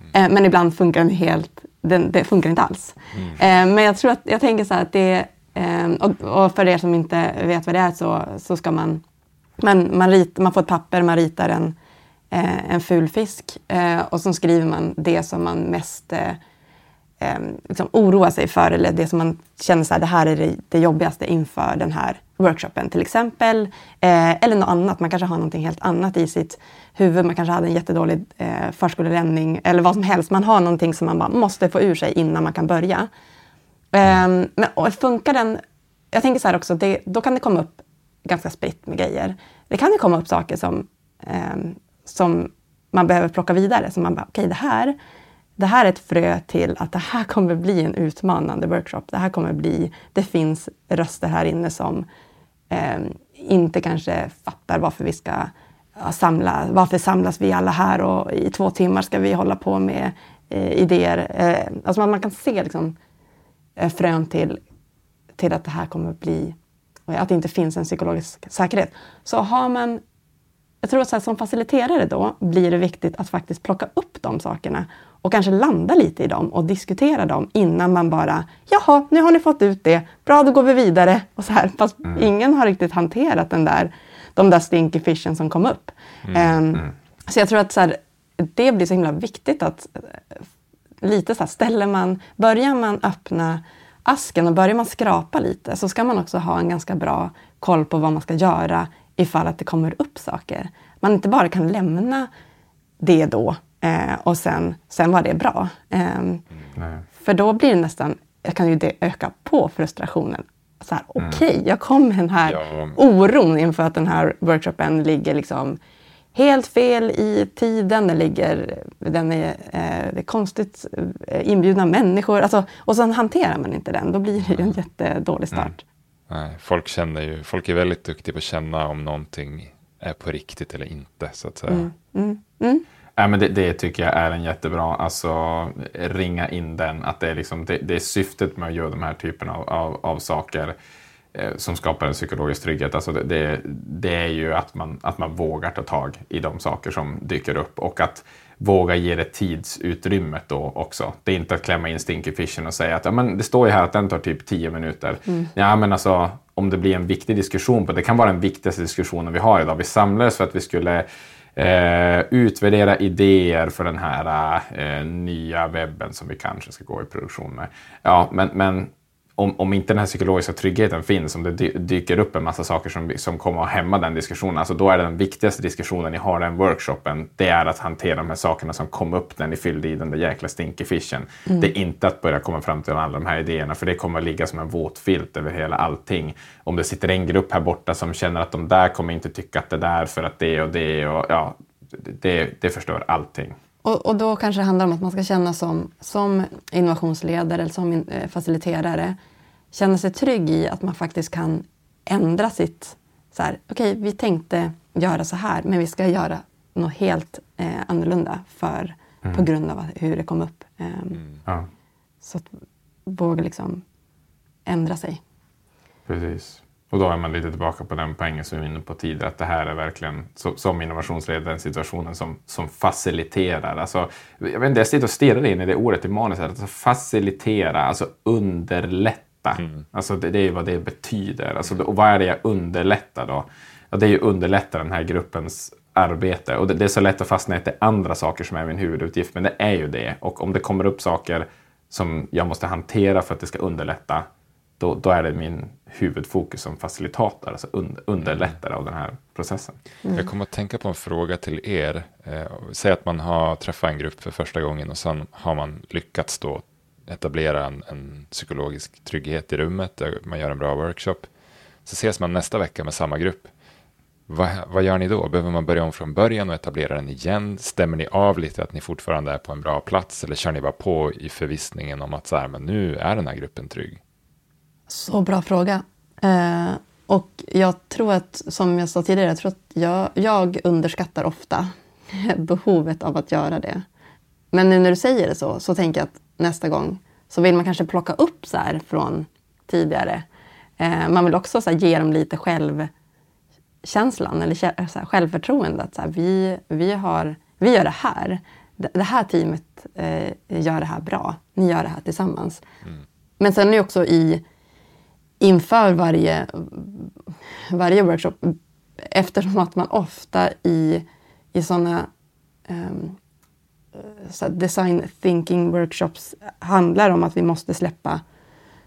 Mm. Eh, men ibland funkar den helt, den, det funkar inte alls. Mm. Eh, men jag tror att, jag tänker så här att det, eh, och, och, för er som inte vet vad det är så, så ska man, man, man, rit, man får ett papper, man ritar en eh, en ful fisk eh, och så skriver man det som man mest eh, eh, liksom oroar sig för eller det som man känner så här, det här är det, det jobbigaste inför den här workshopen till exempel. Eh, eller något annat, man kanske har någonting helt annat i sitt huvud. Man kanske hade en jättedålig eh, förskolelämning eller vad som helst. Man har någonting som man bara måste få ur sig innan man kan börja. Eh, men och funkar den, jag tänker så här också, det, då kan det komma upp ganska spritt med grejer. Det kan ju komma upp saker som eh, som man behöver plocka vidare. Så man bara, okej okay, det här, det här är ett frö till att det här kommer bli en utmanande workshop. Det här kommer bli, det finns röster här inne som eh, inte kanske fattar varför vi ska ja, samla, varför samlas vi alla här och i två timmar ska vi hålla på med eh, idéer. Eh, alltså man, man, kan se liksom, eh, frön till, till att det här kommer bli, att det inte finns en psykologisk säkerhet. Så har man jag tror att som faciliterare då blir det viktigt att faktiskt plocka upp de sakerna och kanske landa lite i dem och diskutera dem innan man bara Jaha, nu har ni fått ut det. Bra, då går vi vidare. Och så här, fast mm. ingen har riktigt hanterat den där, de där stinky fishen som kom upp. Mm. Um, mm. Så jag tror att så här, det blir så himla viktigt att lite så här, ställer man, börjar man öppna asken och börjar man skrapa lite så ska man också ha en ganska bra koll på vad man ska göra ifall att det kommer upp saker. Man inte bara kan lämna det då eh, och sen, sen var det bra. Eh, för då blir det nästan, jag kan ju det öka på frustrationen. Så mm. Okej, okay, jag kom med den här ja. oron inför att den här workshopen ligger liksom helt fel i tiden, den ligger, den är, eh, det är konstigt eh, inbjudna människor. Alltså, och sen hanterar man inte den, då blir det ju en jättedålig start. Mm. Nej, folk, känner ju, folk är väldigt duktiga på att känna om någonting är på riktigt eller inte. Så att säga. Mm. Mm. Mm. Ja, men det, det, tycker jag är en jättebra, alltså ringa in den, att det är, liksom, det, det är syftet med att göra de här typerna av, av, av saker eh, som skapar en psykologisk trygghet. Alltså det, det, det, är ju att man, att man vågar ta tag i de saker som dyker upp och att våga ge det tidsutrymmet då också. Det är inte att klämma in Stinky Fishen och säga att ja, men det står ju här att den tar typ tio minuter. Mm. Ja, men alltså om det blir en viktig diskussion, det kan vara den viktigaste diskussionen vi har idag. Vi samlades för att vi skulle eh, utvärdera idéer för den här eh, nya webben som vi kanske ska gå i produktion med. Ja, men, men om, om inte den här psykologiska tryggheten finns, om det dyker upp en massa saker som, som kommer att hämma den diskussionen, alltså då är den viktigaste diskussionen ni har den workshopen, det är att hantera de här sakerna som kom upp när ni fyllde i den där jäkla stinkefischen. Mm. Det är inte att börja komma fram till alla de här idéerna, för det kommer att ligga som en våt filt över hela allting. Om det sitter en grupp här borta som känner att de där kommer inte tycka att det där för att det och det och ja, det, det förstör allting. Och, och, då kanske det handlar om att man ska känna som, som innovationsledare eller som in, eh, faciliterare, känna sig trygg i att man faktiskt kan ändra sitt... Okej, okay, vi tänkte göra så här, men vi ska göra något helt eh, annorlunda för, mm. på grund av hur det kom upp. Eh, mm. ja. Så att våga liksom ändra sig. Precis. Och då är man lite tillbaka på den poängen som vi var inne på tidigare, att det här är verkligen som innovationsledare den situationen som, som faciliterar. Alltså, jag, vet inte, jag sitter och stirrar in i det ordet i manuset, alltså facilitera, alltså underlätta. Mm. Alltså det, det, är vad det betyder. Alltså, och vad är det jag underlättar då? Ja, det är ju underlätta den här gruppens arbete. Och det, det är så lätt att fastna i att det är andra saker som är min huvudutgift, men det är ju det. Och om det kommer upp saker som jag måste hantera för att det ska underlätta, då, då är det min huvudfokus som facilitator, alltså un, underlättare av den här processen. Mm. Jag kommer att tänka på en fråga till er. Eh, säg att man har träffat en grupp för första gången och sen har man lyckats då etablera en, en psykologisk trygghet i rummet, man gör en bra workshop. Så ses man nästa vecka med samma grupp. Vad, vad, gör ni då? Behöver man börja om från början och etablera den igen? Stämmer ni av lite att ni fortfarande är på en bra plats eller kör ni bara på i förvissningen om att så här, men nu är den här gruppen trygg? Så bra fråga. Eh, och jag tror att, som jag sa tidigare, jag tror att jag, jag underskattar ofta behovet av att göra det. Men nu när du säger det så, så tänker jag att nästa gång så vill man kanske plocka upp så här från tidigare. Eh, man vill också så här, ge dem lite självkänslan eller så här, självförtroendet. Så här, vi, vi, har, vi gör det här. Det här teamet eh, gör det här bra. Ni gör det här tillsammans. Mm. Men sen är det också i inför varje, varje workshop eftersom att man ofta i, i sådana um, så design thinking workshops handlar om att vi måste släppa,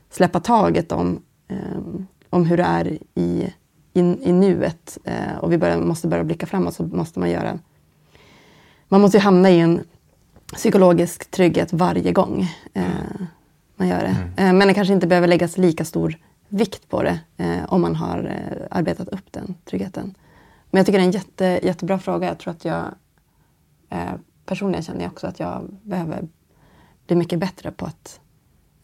släppa taget om, um, om hur det är i, i, i nuet uh, och vi börjar, måste börja blicka framåt så måste man göra man måste ju hamna i en psykologisk trygghet varje gång uh, man gör det. Mm. Uh, men det kanske inte behöver läggas lika stor vikt på det eh, om man har eh, arbetat upp den tryggheten. Men jag tycker det är en jätte, jättebra fråga. Jag tror att jag eh, personligen känner jag också att jag behöver bli mycket bättre på att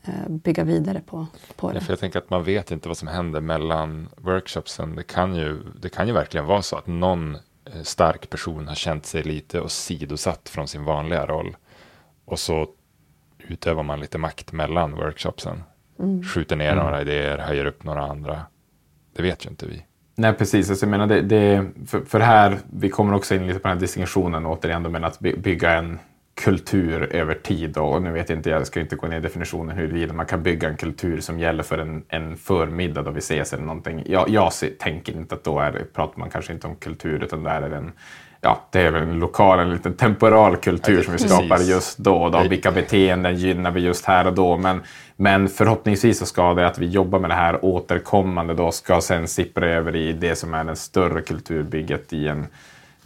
eh, bygga vidare på, på det. Ja, för jag tänker att man vet inte vad som händer mellan workshopsen. Det kan ju, det kan ju verkligen vara så att någon eh, stark person har känt sig lite åsidosatt från sin vanliga roll. Och så utövar man lite makt mellan workshopsen. Mm. Skjuter ner mm. några idéer, höjer upp några andra. Det vet ju inte vi. Nej, precis. Alltså, jag menar, det, det, för, för här, vi kommer också in lite på den här distinktionen återigen, men att bygga en kultur över tid. Och nu vet jag inte, jag ska inte gå ner i definitionen huruvida man kan bygga en kultur som gäller för en, en förmiddag då vi ses eller någonting. Jag, jag tänker inte att då är, pratar man kanske inte om kultur utan där är det en ja, det är väl en lokal, en liten temporal kultur ja, som vi skapar just då. då. Vilka beteenden gynnar vi just här och då? Men, men förhoppningsvis så ska det att vi jobbar med det här återkommande då ska sen sippra över i det som är det större kulturbygget i en,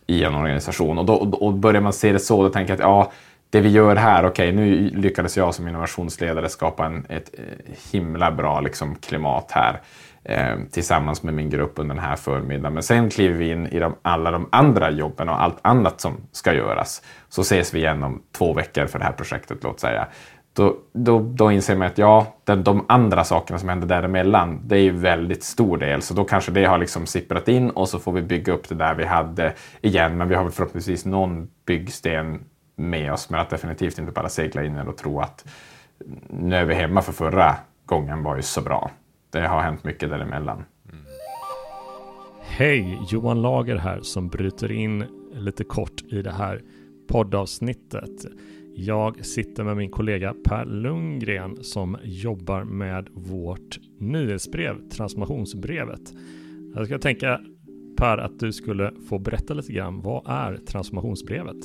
i en organisation. Och, då, och börjar man se det så, då tänker jag att ja, det vi gör här, okej, okay, nu lyckades jag som innovationsledare skapa en, ett eh, himla bra liksom, klimat här. eh, tillsammans med min grupp under den här förmiddagen. Men sen kliver vi in i de, alla de andra jobben och allt annat som ska göras. Så ses vi igen om två veckor för det här projektet, låt säga. Då, då, då inser man att ja, den, de andra sakerna som händer däremellan, det är ju väldigt stor del. Så då kanske det har liksom sipprat in och så får vi bygga upp det där vi hade igen. Men vi har väl förhoppningsvis någon byggsten med oss, men att definitivt inte bara segla in och tro att nu är vi hemma för förra gången var ju så bra. Det har hänt mycket däremellan. Hej! Johan Lager här som bryter in lite kort i det här poddavsnittet. Jag sitter med min kollega Per Lundgren som jobbar med vårt nyhetsbrev, transformationsbrevet. Jag ska tänka Per att du skulle få berätta lite grann. Vad är transformationsbrevet?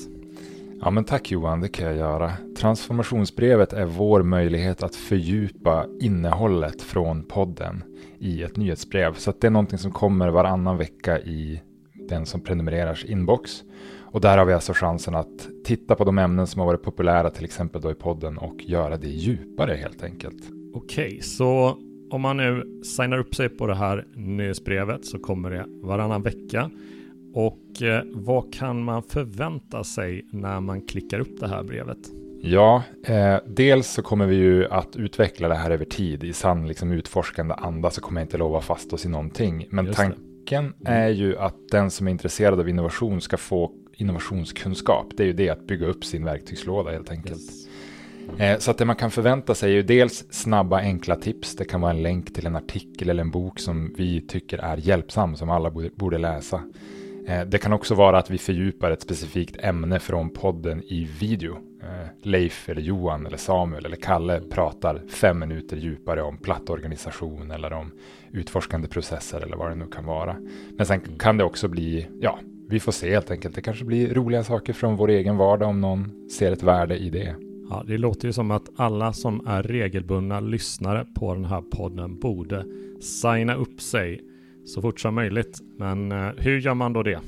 Ja men tack Johan, det kan jag göra. Transformationsbrevet är vår möjlighet att fördjupa innehållet från podden i ett nyhetsbrev. Så det är någonting som kommer varannan vecka i den som prenumereras inbox. Och där har vi alltså chansen att titta på de ämnen som har varit populära till exempel då i podden och göra det djupare helt enkelt. Okej, så om man nu signar upp sig på det här nyhetsbrevet så kommer det varannan vecka. Och eh, vad kan man förvänta sig när man klickar upp det här brevet? Ja, eh, dels så kommer vi ju att utveckla det här över tid. I sann liksom, utforskande anda så kommer jag inte lova fast oss i någonting. Men tanken mm. är ju att den som är intresserad av innovation ska få innovationskunskap. Det är ju det att bygga upp sin verktygslåda helt enkelt. Yes. Eh, så att det man kan förvänta sig är ju dels snabba enkla tips. Det kan vara en länk till en artikel eller en bok som vi tycker är hjälpsam som alla borde läsa. Eh, det kan också vara att vi fördjupar ett specifikt ämne från podden i video. Eh, Leif eller Johan eller Samuel eller Kalle pratar fem minuter djupare om plattorganisation eller om utforskande processer eller vad det nu kan vara. Men sen kan det också bli, ja, vi får se helt enkelt. Det kanske blir roliga saker från vår egen vardag om någon ser ett värde i det. Ja, det låter ju som att alla som är regelbundna lyssnare på den här podden borde signa upp sig så fort som möjligt. Men eh, hur gör man då det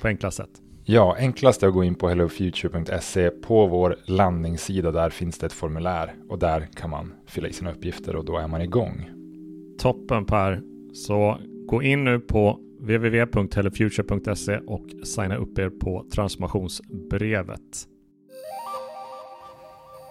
på enklast sätt? Ja, enklast är att gå in på hellofuture.se. På vår landningssida där finns det ett formulär och där kan man fylla i sina uppgifter och då är man igång. Toppen Per. Så gå in nu på www.hellofuture.se och signa upp er på transformationsbrevet.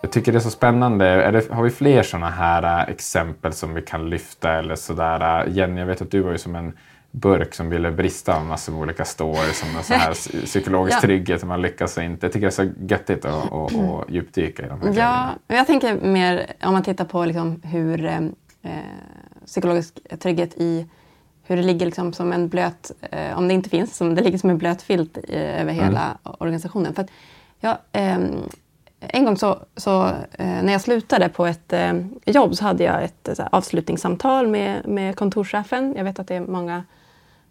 Jag tycker det är så spännande. Det, har vi fler sådana här äh, exempel som vi kan lyfta? Eller sådär? Äh, Jenny, jag vet att du var ju som en burk som ville brista av massor av olika stories som en sån här psykologisk ja. trygghet man lyckas inte. Jag tycker det är så göttigt att, att, att djupdyka i de här Ja, grejerna. jag tänker mer om man tittar på liksom hur eh, psykologisk trygghet i hur det ligger liksom som en blöt, eh, om det inte finns, som det ligger som en blöt filt eh, över hela mm. organisationen. För att, ja, eh, en gång så, så eh, när jag slutade på ett eh, jobb så hade jag ett så avslutningssamtal med, med kontorschefen. Jag vet att det är många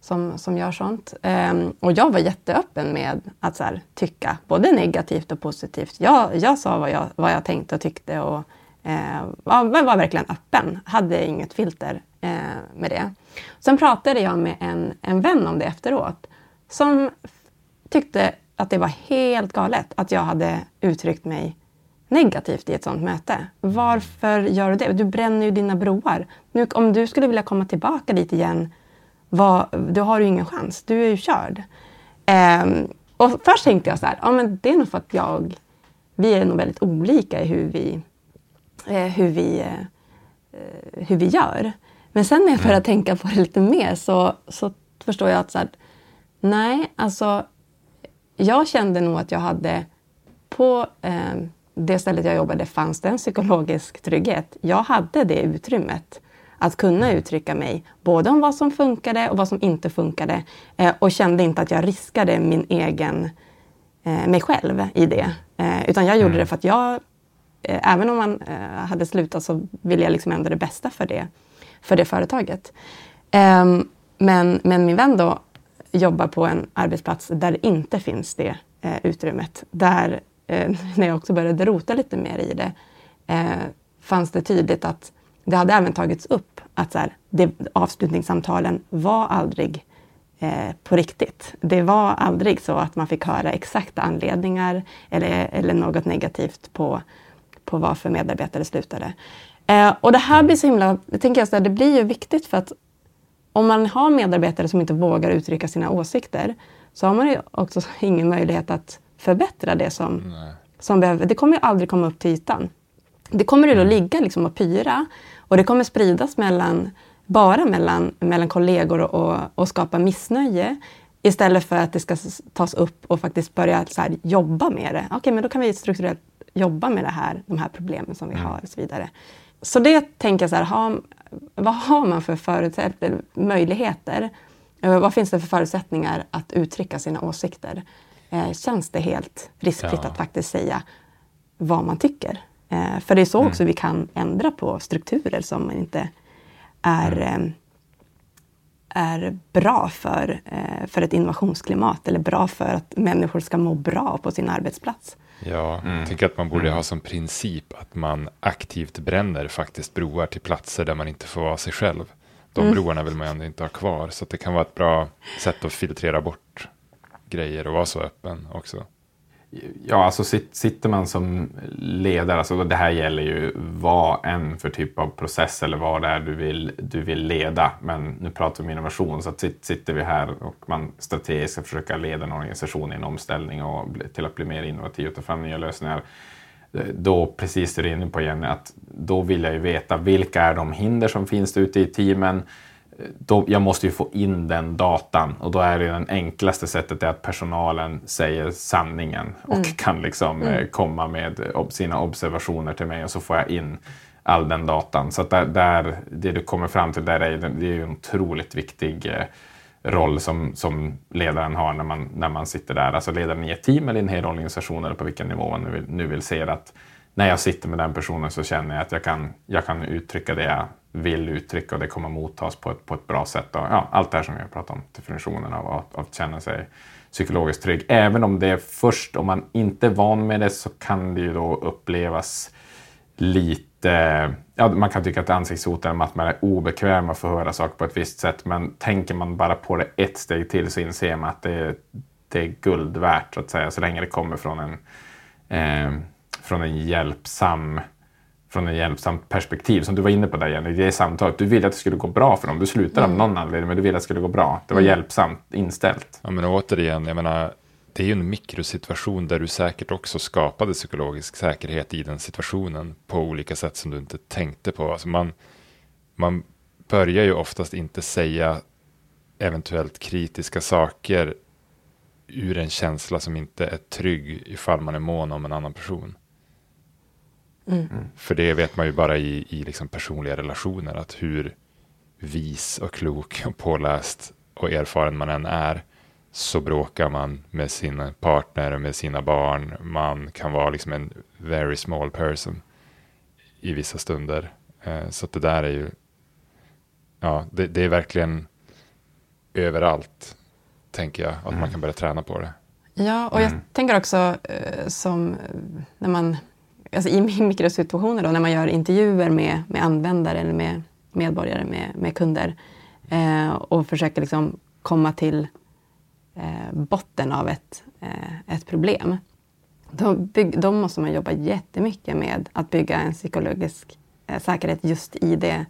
som, som gör sånt. Ehm, och jag var jätteöppen med att här, tycka både negativt och positivt. Jag, jag sa vad jag, vad jag tänkte och tyckte och eh, var, var verkligen öppen. Hade inget filter eh, med det. Sen pratade jag med en, en vän om det efteråt som tyckte att det var helt galet att jag hade uttryckt mig negativt i ett sånt möte. Varför gör du det? Du bränner ju dina broar. Nu, om du skulle vilja komma tillbaka dit igen, vad, då har du ingen chans. Du är ju körd. Um, och först tänkte jag så här, ja men det är nog för att jag, vi är nog väldigt olika i hur vi, eh, hur vi, eh, eh hur vi gör. Men sen när jag började mm. tänka på det lite mer så, så förstår jag att så här, nej, alltså jag kände nog att jag hade på eh, det stället jag jobbade fanns det en psykologisk trygghet. Jag hade det utrymmet att kunna uttrycka mig både om vad som funkade och vad som inte funkade eh, och kände inte att jag riskade min egen, eh, mig själv i det. Eh, utan jag gjorde mm. det för att jag, eh, även om man eh, hade slutat så ville jag liksom ändå det bästa för det för det företaget. Um, men, men min vän då jobbar på en arbetsplats där det inte finns det eh, utrymmet. Där, eh, när jag också började rota lite mer i det, eh, fanns det tydligt att det hade även tagits upp att så här, det, avslutningssamtalen var aldrig eh, på riktigt. Det var aldrig så att man fick höra exakta anledningar eller, eller något negativt på, på varför medarbetare slutade. Eh, och det här blir så himla, tänker jag så här, det blir ju viktigt för att om man har medarbetare som inte vågar uttrycka sina åsikter så har man ju också ingen möjlighet att förbättra det som, som behöver. Det kommer ju aldrig komma upp till ytan. Det kommer ju då ligga liksom och pyra och det kommer spridas mellan, bara mellan, mellan kollegor och, och skapa missnöje istället för att det ska tas upp och faktiskt börja så här, jobba med det. Okej, okay, men då kan vi strukturellt jobba med det här, de här problemen som vi mm. har och så vidare. Så det tänker jag så här, ha, vad har man för förutsättningar, möjligheter? Eh, vad finns det för förutsättningar att uttrycka sina åsikter? Eh, känns det helt riskfritt ja. att faktiskt säga vad man tycker? Eh, för det är så mm. också vi kan ändra på strukturer som inte är, mm. Är bra för, eh, för ett innovationsklimat eller bra för att människor ska må bra på sin arbetsplats. Ja, mm. jag tänker att man borde mm. ha som princip att man aktivt bränner faktiskt broar till platser där man inte får vara sig själv. De mm. broarna vill man ändå inte ha kvar, så det kan vara ett bra sätt att filtrera bort grejer och vara så öppen också. Ja, alltså sitter man som ledare, alltså det här gäller ju vad än för typ av process eller vad det är du vill, du vill leda. Men nu pratar vi om innovation, så att sitter vi här och man strategiskt ska försöka leda en organisation i en omställning och till att bli mer innovativ och ta fram nya lösningar. Då, precis det du är inne på Jenny, att då vill jag ju veta vilka är de hinder som finns ute i teamen? Då, jag måste ju få in den datan och då är det det enklaste sättet att personalen säger sanningen och mm. kan liksom mm. Eh, komma med sina observationer till mig och så får jag in all den datan. Så där, där, det du kommer fram till där är, det är en otroligt viktig eh, roll som, som ledaren har när man, när man sitter där. Alltså ledaren i ett team eller i en hel organisation eller på vilken nivå man nu vill, nu vill se. Att när jag sitter med den personen så känner jag att jag kan, jag kan uttrycka det jag vill uttrycka och det kommer mottas på ett, på ett bra sätt. Och, ja, allt det här som vi har pratat om, definitionen av att, att känna sig psykologiskt trygg. Även om det är först, om man inte är van med det så kan det ju då upplevas lite Ja, man kan tycka att ansiktshot är att man är obekväm att få höra saker på ett visst sätt, men tänker man bara på det ett steg till så inser man att det, det är guld värt, så att säga, så länge det kommer från en, eh, från en hjälpsam från ett hjälpsamt perspektiv. Som du var inne på där Jenny, det samtalet. Du ville att det skulle gå bra för dem. Du slutade mm. av någon anledning, men du ville att det skulle gå bra. Det var mm. hjälpsamt inställt. Ja, men återigen, jag menar, det är ju en mikrosituation där du säkert också skapade psykologisk säkerhet i den situationen på olika sätt som du inte tänkte på. Alltså man, man börjar ju oftast inte säga eventuellt kritiska saker ur en känsla som inte är trygg ifall man är mån om en annan person. Mm. För det vet man ju bara i, i liksom personliga relationer, att hur vis och klok och påläst och erfaren man än är, så bråkar man med sin partner och med sina barn. Man kan vara liksom en very small person i vissa stunder. Eh, så det där är ju, ja, det, det, är verkligen överallt, tänker jag, att mm. man kan börja träna på det. Ja, och jag mm. tänker också eh, som när man alltså i mikrosituationer då, när man gör intervjuer med, med användare eller med medborgare, med, med kunder eh, och försöker liksom komma till eh, botten av ett, eh, ett problem. Då, bygg, då, måste man jobba jättemycket med att bygga en psykologisk eh, säkerhet just i det,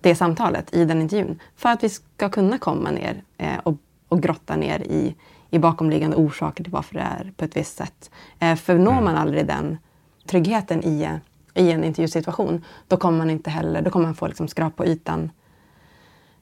det samtalet, i den intervjun. För att vi ska kunna komma ner eh, och, och grotta ner i, i bakomliggande orsaker till varför det är på ett visst sätt. Eh, för når mm. man aldrig den tryggheten i, i en intervjusituation, då kommer man inte heller, då kommer man få liksom skrap på ytan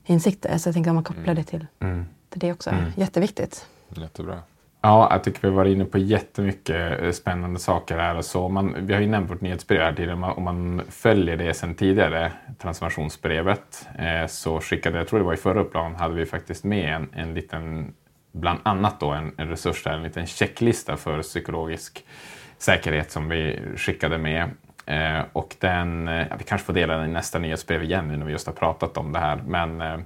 insikter. Så jag tänker att man kopplar mm. det till, mm. till det också. Mm. Jätteviktigt. Jättebra. Ja, jag tycker vi har varit inne på jättemycket eh, spännande saker här. Och så man, vi har ju nämnt vårt nyhetsbrev här tidigare. Om man följer det sedan tidigare, transformationsbrevet, eh, så skickade, jag tror det var i förra upplagan, hade vi faktiskt med en, en liten, bland annat då en, en resurs där, en liten checklista för psykologisk säkerhet som vi skickade med. Eh, och den, eh, ja, vi kanske får dela den i nästa nyhetsbrev igen nu när vi just har pratat om det här. Men Eh,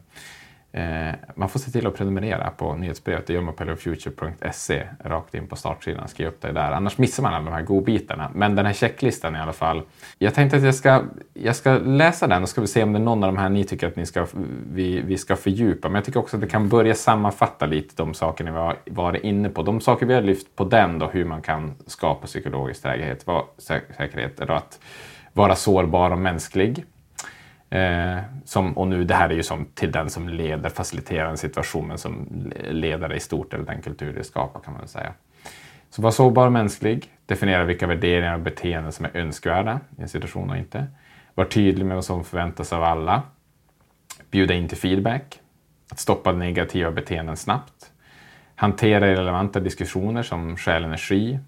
Eh, man får se till att prenumerera på nyhetsbrevet. Det gör man på hellofuture.se. Rakt in på startsidan. Skriv upp dig där. Annars missar man alla de här godbitarna. Men den här checklistan i alla fall. Jag tänkte att jag ska, jag ska läsa den och ska vi se om det är någon av de här ni tycker att ni ska, vi, vi ska fördjupa. Men jag tycker också att det kan börja sammanfatta lite de saker ni var, varit inne på. De saker vi har lyft på den då, hur man kan skapa psykologisk säkerhet, var, säkerhet då, att vara sårbar och mänsklig Eh, som, och nu, det här är ju som till den som leder, faciliterar en situation, men som ledare i stort, eller den kultur det skapar kan man väl säga. Så var sårbar och mänsklig, definiera vilka värderingar och beteenden som är önskvärda i en situation och inte. Var tydlig med vad som förväntas av alla. Bjuda in till feedback. Att stoppa negativa beteenden snabbt. Hantera relevanta diskussioner som stjäl energi.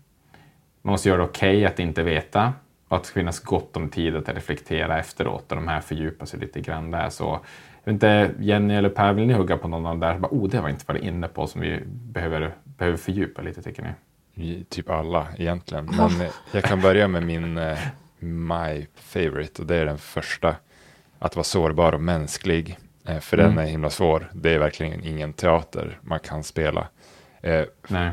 Man måste göra det okej okay att inte veta och att det ska finnas gott om tid att reflektera efteråt och de här fördjupar sig lite grann där. Så, jag vet inte, Jenny eller Per, vill ni hugga på någon av de där? Bara, oh, det var inte varit inne på som vi behöver, behöver fördjupa lite, tycker ni? Typ alla egentligen. Men jag kan börja med min uh, My Favorite och det är den första. Att vara sårbar och mänsklig. Uh, för mm. den är himla svår. Det är verkligen ingen teater man kan spela. Uh,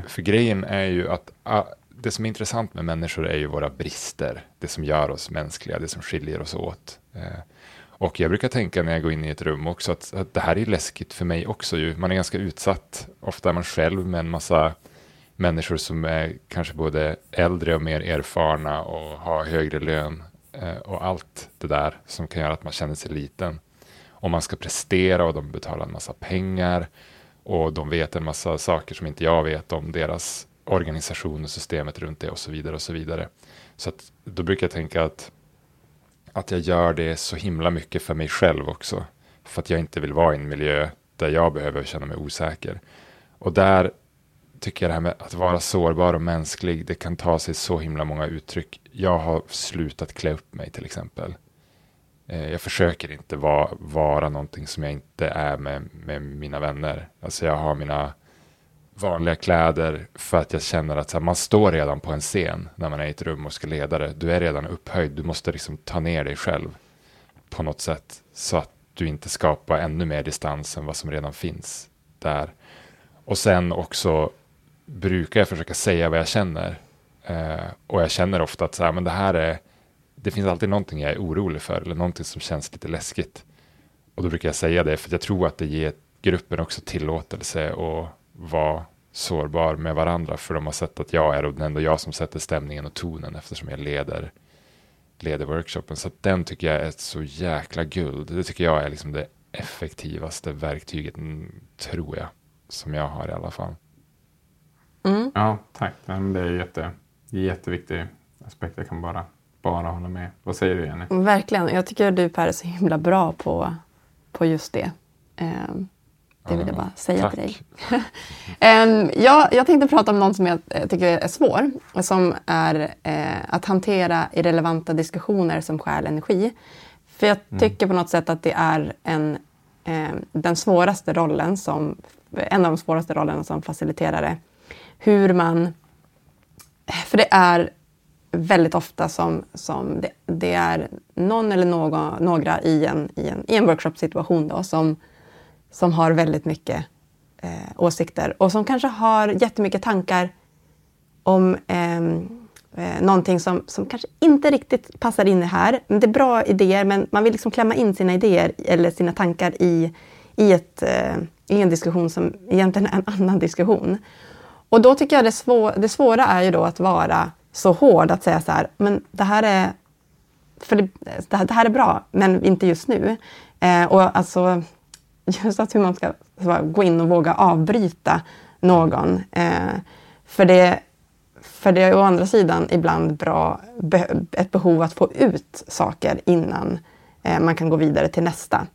för grejen är ju att ah, det som är intressant med människor är ju våra brister, det som gör oss mänskliga, det som skiljer oss åt. Eh, och jag brukar tänka när jag går in i ett rum också att, att det här är läskigt för mig också. Ju. Man är ganska utsatt, ofta är man själv med en massa människor som är kanske både äldre och mer erfarna och har högre lön eh, och allt det där som kan göra att man känner sig liten. Och man ska prestera och de betalar en massa pengar och de vet en massa saker som inte jag vet om deras organisation och systemet runt det och så vidare och så vidare. Så att då brukar jag tänka att, att jag gör det så himla mycket för mig själv också. För att jag inte vill vara i en miljö där jag behöver känna mig osäker. Och där tycker jag det här med att vara sårbar och mänsklig, det kan ta sig så himla många uttryck. Jag har slutat klä upp mig till exempel. Eh, jag försöker inte vara, vara någonting som jag inte är med, med mina vänner. Alltså jag har mina vanliga kläder för att jag känner att här, man står redan på en scen när man är i ett rum och ska leda det. Du är redan upphöjd, du måste liksom ta ner dig själv på något sätt så att du inte skapar ännu mer distans än vad som redan finns där. Och sen också brukar jag försöka säga vad jag känner. Eh, och jag känner ofta att så här, men det här är, det finns alltid någonting jag är orolig för eller någonting som känns lite läskigt. Och då brukar jag säga det för jag tror att det ger gruppen också tillåtelse och vara sårbar med varandra för de har sett att jag är och är ändå jag som sätter stämningen och tonen eftersom jag leder, leder workshopen. Så den tycker jag är ett så jäkla guld. Det tycker jag är liksom det effektivaste verktyget, tror jag, som jag har i alla fall. Mm. Ja, tack. Det är jätte, jätteviktig aspekt. Jag kan bara, bara hålla med. Vad säger du Jenny? Verkligen. Jag tycker du Per är så himla bra på, på just det. Um, det vill jag bara säga Tack. till dig. um, jag, jag tänkte prata om något som jag eh, tycker är svår. Som är eh, att hantera irrelevanta diskussioner som stjäl energi. För jag mm. tycker mm. på något sätt att det är en, eh, den svåraste rollen som, en av de svåraste rollerna som faciliterare. Hur man... För det är väldigt ofta som, som det, det är någon eller någon, några i en, i en, i en workshop-situation då, som som har väldigt mycket eh, åsikter och som kanske har jättemycket tankar om ehm, eh, någonting som, som kanske inte riktigt passar in här. Men det är bra idéer, men man vill liksom klämma in sina idéer eller sina tankar i, i, ett, eh, i en diskussion som egentligen är en annan diskussion. Och då tycker jag det, svå det svåra är ju då att vara så hård att säga så här, men det här är, för det, det här är bra, men inte just nu. Eh, och alltså, just att hur man ska gå in och våga avbryta någon. Eh, för, det, för det är å andra sidan ibland bra, be, ett behov att få ut saker innan eh, man kan gå vidare till nästa.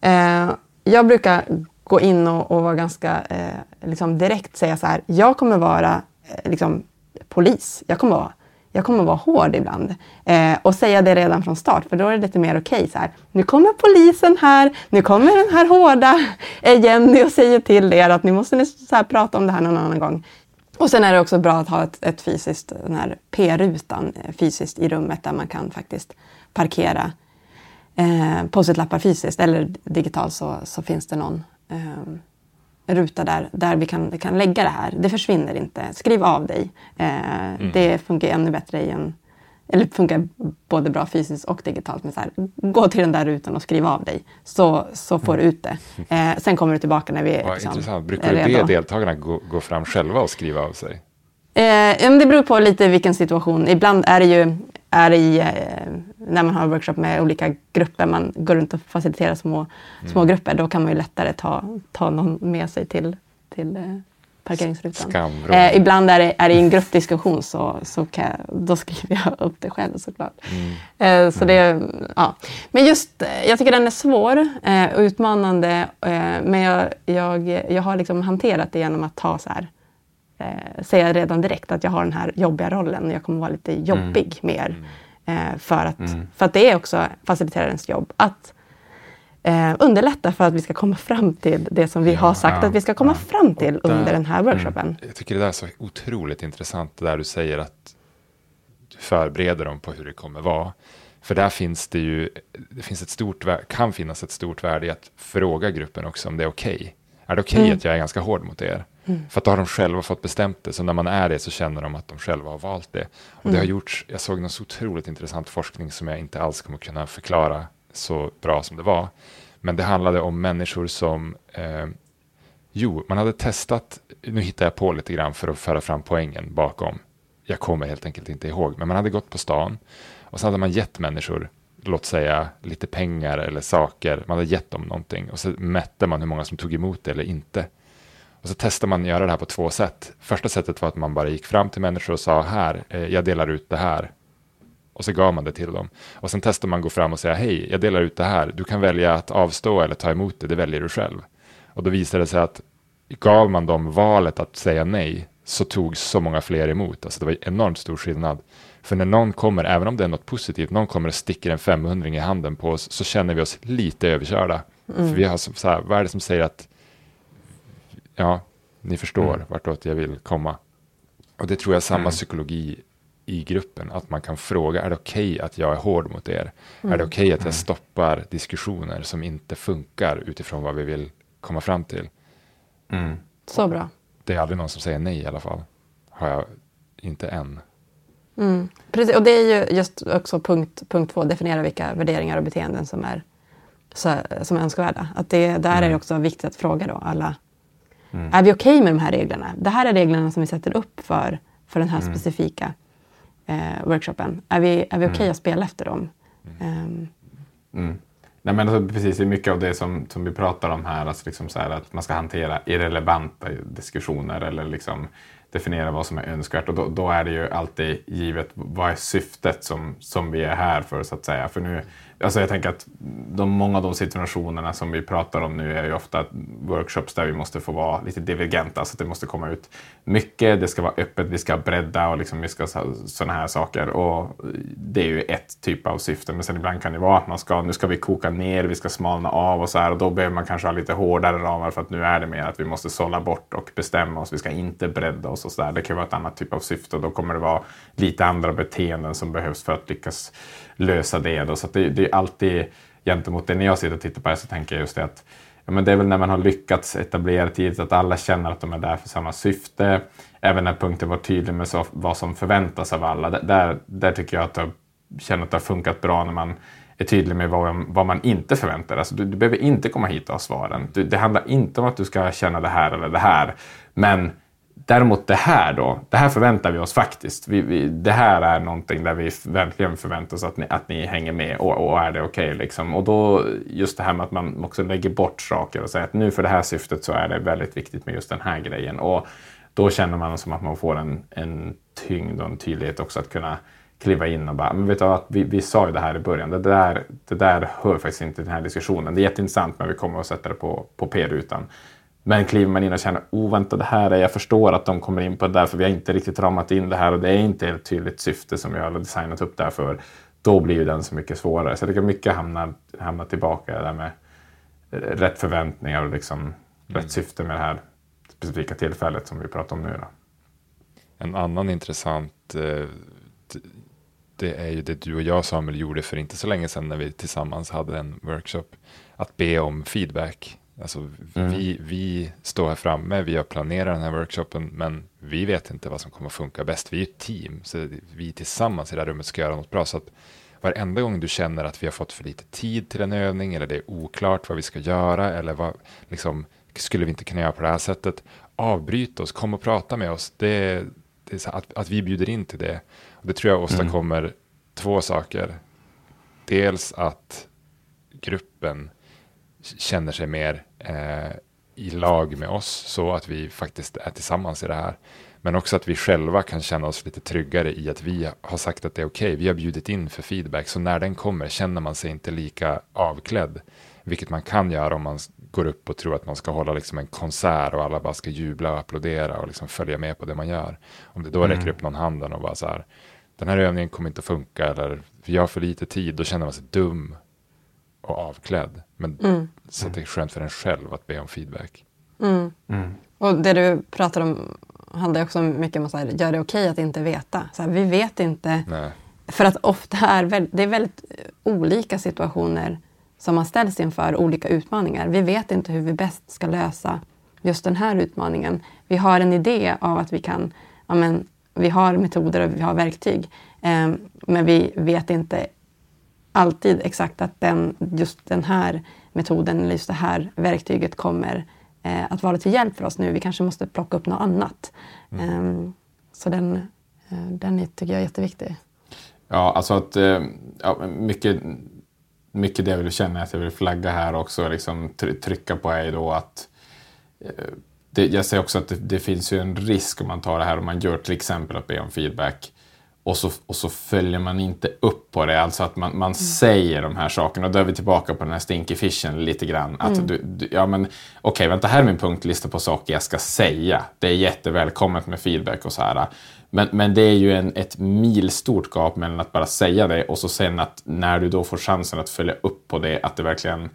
Eh, jag brukar gå in och, och vara ganska eh, liksom direkt säga så här, jag kommer vara eh, liksom, polis. Jag kommer vara jag kommer vara hård ibland. Eh, och säga det redan från start, för då är det lite mer okej. Okay, nu kommer polisen här, nu kommer den här hårda eh, Jenny och säger till er att ni måste så här, prata om det här någon annan gång. Och sen är det också bra att ha ett, ett fysiskt, den här P-rutan eh, fysiskt i rummet där man kan faktiskt parkera eh, post-it-lappar fysiskt eller digitalt så, så finns det någon eh, ruta där, där vi kan, kan lägga det här. Det försvinner inte. Skriv av dig. Eh, mm. Det funkar ännu bättre i en eller funkar både bra fysiskt och digitalt. Men så här, gå till den där rutan och skriv av dig, så, så får mm. du ut det. Eh, sen kommer du tillbaka när vi är liksom, intressant. Brukar du be deltagarna gå, gå fram själva och skriva av sig? Eh, det beror på lite vilken situation. Ibland är det ju är i, eh, när man har workshop med olika grupper, man går runt och faciliterar små, Mm. små grupper, då kan man ju lättare ta, ta någon med sig till, till eh, parkeringsrutan. Eh, ibland är det, är det i en gruppdiskussion så, så kan jag, då skriver jag upp det själv såklart. Mm. Eh, så det, ja. Men just, eh, jag tycker den är svår eh, och utmanande. Eh, men jag, jag, jag har liksom hanterat det genom att ta så här, eh, säga redan direkt att jag har den här jobbiga rollen. Jag kommer vara lite jobbig mer. Eh, för, att, för att det är också faciliterarens jobb att eh, underlätta för att vi ska komma fram till det som vi har sagt ja, att vi ska komma ja. fram till där- under den här workshopen. Jag tycker det där är så otroligt intressant, det där du säger att du förbereder dem på hur det kommer vara. För där finns det ju, det finns ett stort, kan finnas ett stort värde i att fråga gruppen också om det är okej. Är det okej att jag är ganska hård mot er? För att då har de själva fått bestämt det, så när man är det så känner de att de själva har valt det. Och det har gjorts, jag såg någon så otroligt intressant forskning som jag inte alls kommer kunna förklara så bra som det var. Men det handlade om människor som eh, Jo, man hade testat, nu hittar jag på lite grann för att föra fram poängen bakom. Jag kommer helt enkelt inte ihåg, men man hade gått på stan och så hade man gett människor, låt säga lite pengar eller saker, man hade gett dem någonting och så mätte man hur många som tog emot det eller inte. Och så testade man att göra det här på två sätt. Första sättet var att man bara gick fram till människor och sa här, eh, jag delar ut det här. Och så gav man det till dem. Och sen testade man att gå fram och säga hej, jag delar ut det här. Du kan välja att avstå eller ta emot det, det väljer du själv. Och då visade det sig att gav man dem valet att säga nej så tog så många fler emot. Alltså det var enormt stor skillnad. För när någon kommer, även om det är något positivt, någon kommer och sticker en 500 i handen på oss så känner vi oss lite överkörda. För vi har så, så här, vad är det som säger att ja, ni förstår vartåt jag vill komma. Och det tror jag är samma psykologi i gruppen, att man kan fråga, är det okej att jag är hård mot er? Är det okej att jag stoppar diskussioner som inte funkar utifrån vad vi vill komma fram till? Mm. Så bra. Det är aldrig någon som säger nej i alla fall. Har jag inte än. Mm. Precis, och det är ju just också punkt, punkt två, definiera vilka värderingar och beteenden som är, som är önskvärda. Att det, där är det också viktigt att fråga då alla, är vi okej med de här reglerna? Det här är reglerna som vi sätter upp för, för den här specifika eh, workshopen. Är vi, är vi okej att spela efter dem? Mm. Nej, men alltså, precis, det är mycket av det som, som vi pratar om här, alltså liksom så här att man ska hantera irrelevanta diskussioner eller liksom definiera vad som är önskvärt. Och då, då är det ju alltid givet vad är syftet som, som vi är här för, så att säga. För nu, alltså jag tänker att de, många av de situationerna som vi pratar om nu är ju ofta workshops där vi måste få vara lite divergenta, så att det måste komma ut mycket, det ska vara öppet, vi ska bredda och liksom vi ska sådana här saker. Och det är ju ett typ av syfte, men sen ibland kan det vara att man ska, nu ska vi koka ner, vi ska smalna av och så här och då behöver man kanske ha lite hårdare ramar för att nu är det mer att vi måste sålla bort och bestämma oss, vi ska inte bredda oss och så där. Det kan vara ett annat typ av syfte och då kommer det vara lite andra beteenden som behövs för att lyckas lösa det. Då. Så att det, det är alltid gentemot det, när jag sitter och tittar på det så tänker jag just det att ja, men det är väl när man har lyckats etablera tidigt att alla känner att de är där för samma syfte. Även när punkten var tydlig med så, vad som förväntas av alla. Där- Där, där tycker jag att jag känner att det har funkat bra när man är tydlig med vad, vad man inte förväntar alltså, du, du behöver inte komma hit och ha svaren. Du, det handlar inte om att du ska känna det här eller det här. Men Däremot det här då, det här förväntar vi oss faktiskt. Vi, vi, det här är någonting där vi verkligen förväntar oss att ni, att ni hänger med och, och är det okej. liksom. Och då just det här med att man också lägger bort saker och säger att nu för det här syftet så är det väldigt viktigt med just den här grejen. Och då känner man som att man får en, en tyngd och en tydlighet också att kunna kliva in och bara, men vet du vad, vi, vi sa ju det här i början, det där, det där hör faktiskt inte till den här diskussionen. Det är jätteintressant men vi kommer att sätta det på, på P-rutan. Men kliver man in och känner, oh vänta det här är, jag förstår att de kommer in på det där för vi har inte riktigt ramat in det här och det är inte ett tydligt syfte som vi har designat upp där för. Då blir ju den så mycket svårare. Så jag tycker mycket hamnar, hamnar tillbaka där med rätt förväntningar och liksom rätt syfte med det här specifika tillfället som vi pratar om nu. Då. En annan intressant, eh, det är ju det du och jag Samuel gjorde för inte så länge sedan när vi tillsammans hade en workshop. Att be om feedback. Alltså vi, vi står här framme, vi har planerat den här workshopen, men vi vet inte vad som kommer att funka bäst. Vi är ett team, så vi tillsammans i det här rummet ska göra något bra. Så att varenda gång du känner att vi har fått för lite tid till en övning eller det är oklart vad vi ska göra eller vad, liksom, skulle vi inte kunna göra på det här sättet, avbryt oss, kom och prata med oss. Det, det att, att vi bjuder in till det. Och det tror jag åstadkommer två saker. Dels att gruppen känner sig mer eh, i lag med oss så att vi faktiskt är tillsammans i det här. Men också att vi själva kan känna oss lite tryggare i att vi har sagt att det är okej. Okay. Vi har bjudit in för feedback, så när den kommer känner man sig inte lika avklädd. Vilket man kan göra om man går upp och tror att man ska hålla liksom en konsert och alla bara ska jubla och applådera och liksom följa med på det man gör. Om det då mm. räcker upp någon handen och bara så här, den här övningen kommer inte att funka eller vi har för lite tid, då känner man sig dum och avklädd. Men mm. Så det är skönt för en själv att be om feedback. Mm. Mm. Och det du pratar om handlar också mycket om att gör det okej okay att inte veta. Så här, vi vet inte. Nej. För att ofta är det är väldigt olika situationer som man ställs inför, olika utmaningar. Vi vet inte hur vi bäst ska lösa just den här utmaningen. Vi har en idé av att vi kan, ja, men, vi har metoder och vi har verktyg. Eh, men vi vet inte alltid exakt att den, just den här metoden eller just det här verktyget kommer eh, att vara till hjälp för oss nu. Vi kanske måste plocka upp något annat. Mm. Eh, så den, eh, den tycker jag är jätteviktig. Ja, alltså att eh, ja, mycket, mycket det jag vill känna att jag vill flagga här också, liksom trycka på är då att eh, det, jag säger också att det, det, finns ju en risk om man tar det här om man gör till exempel att be om feedback och så, och så följer man inte upp på det. Alltså att man, man mm. säger de här sakerna. Och då är vi tillbaka på den här stinky fishen lite grann. Att mm. du, du, ja men okej, okay, vänta, här är min punktlista på saker jag ska säga. Det är jättevälkommet med feedback och så här. Men, men det är ju en, ett milstort gap mellan att bara säga det och så sen att när du då får chansen att följa upp på det, att det verkligen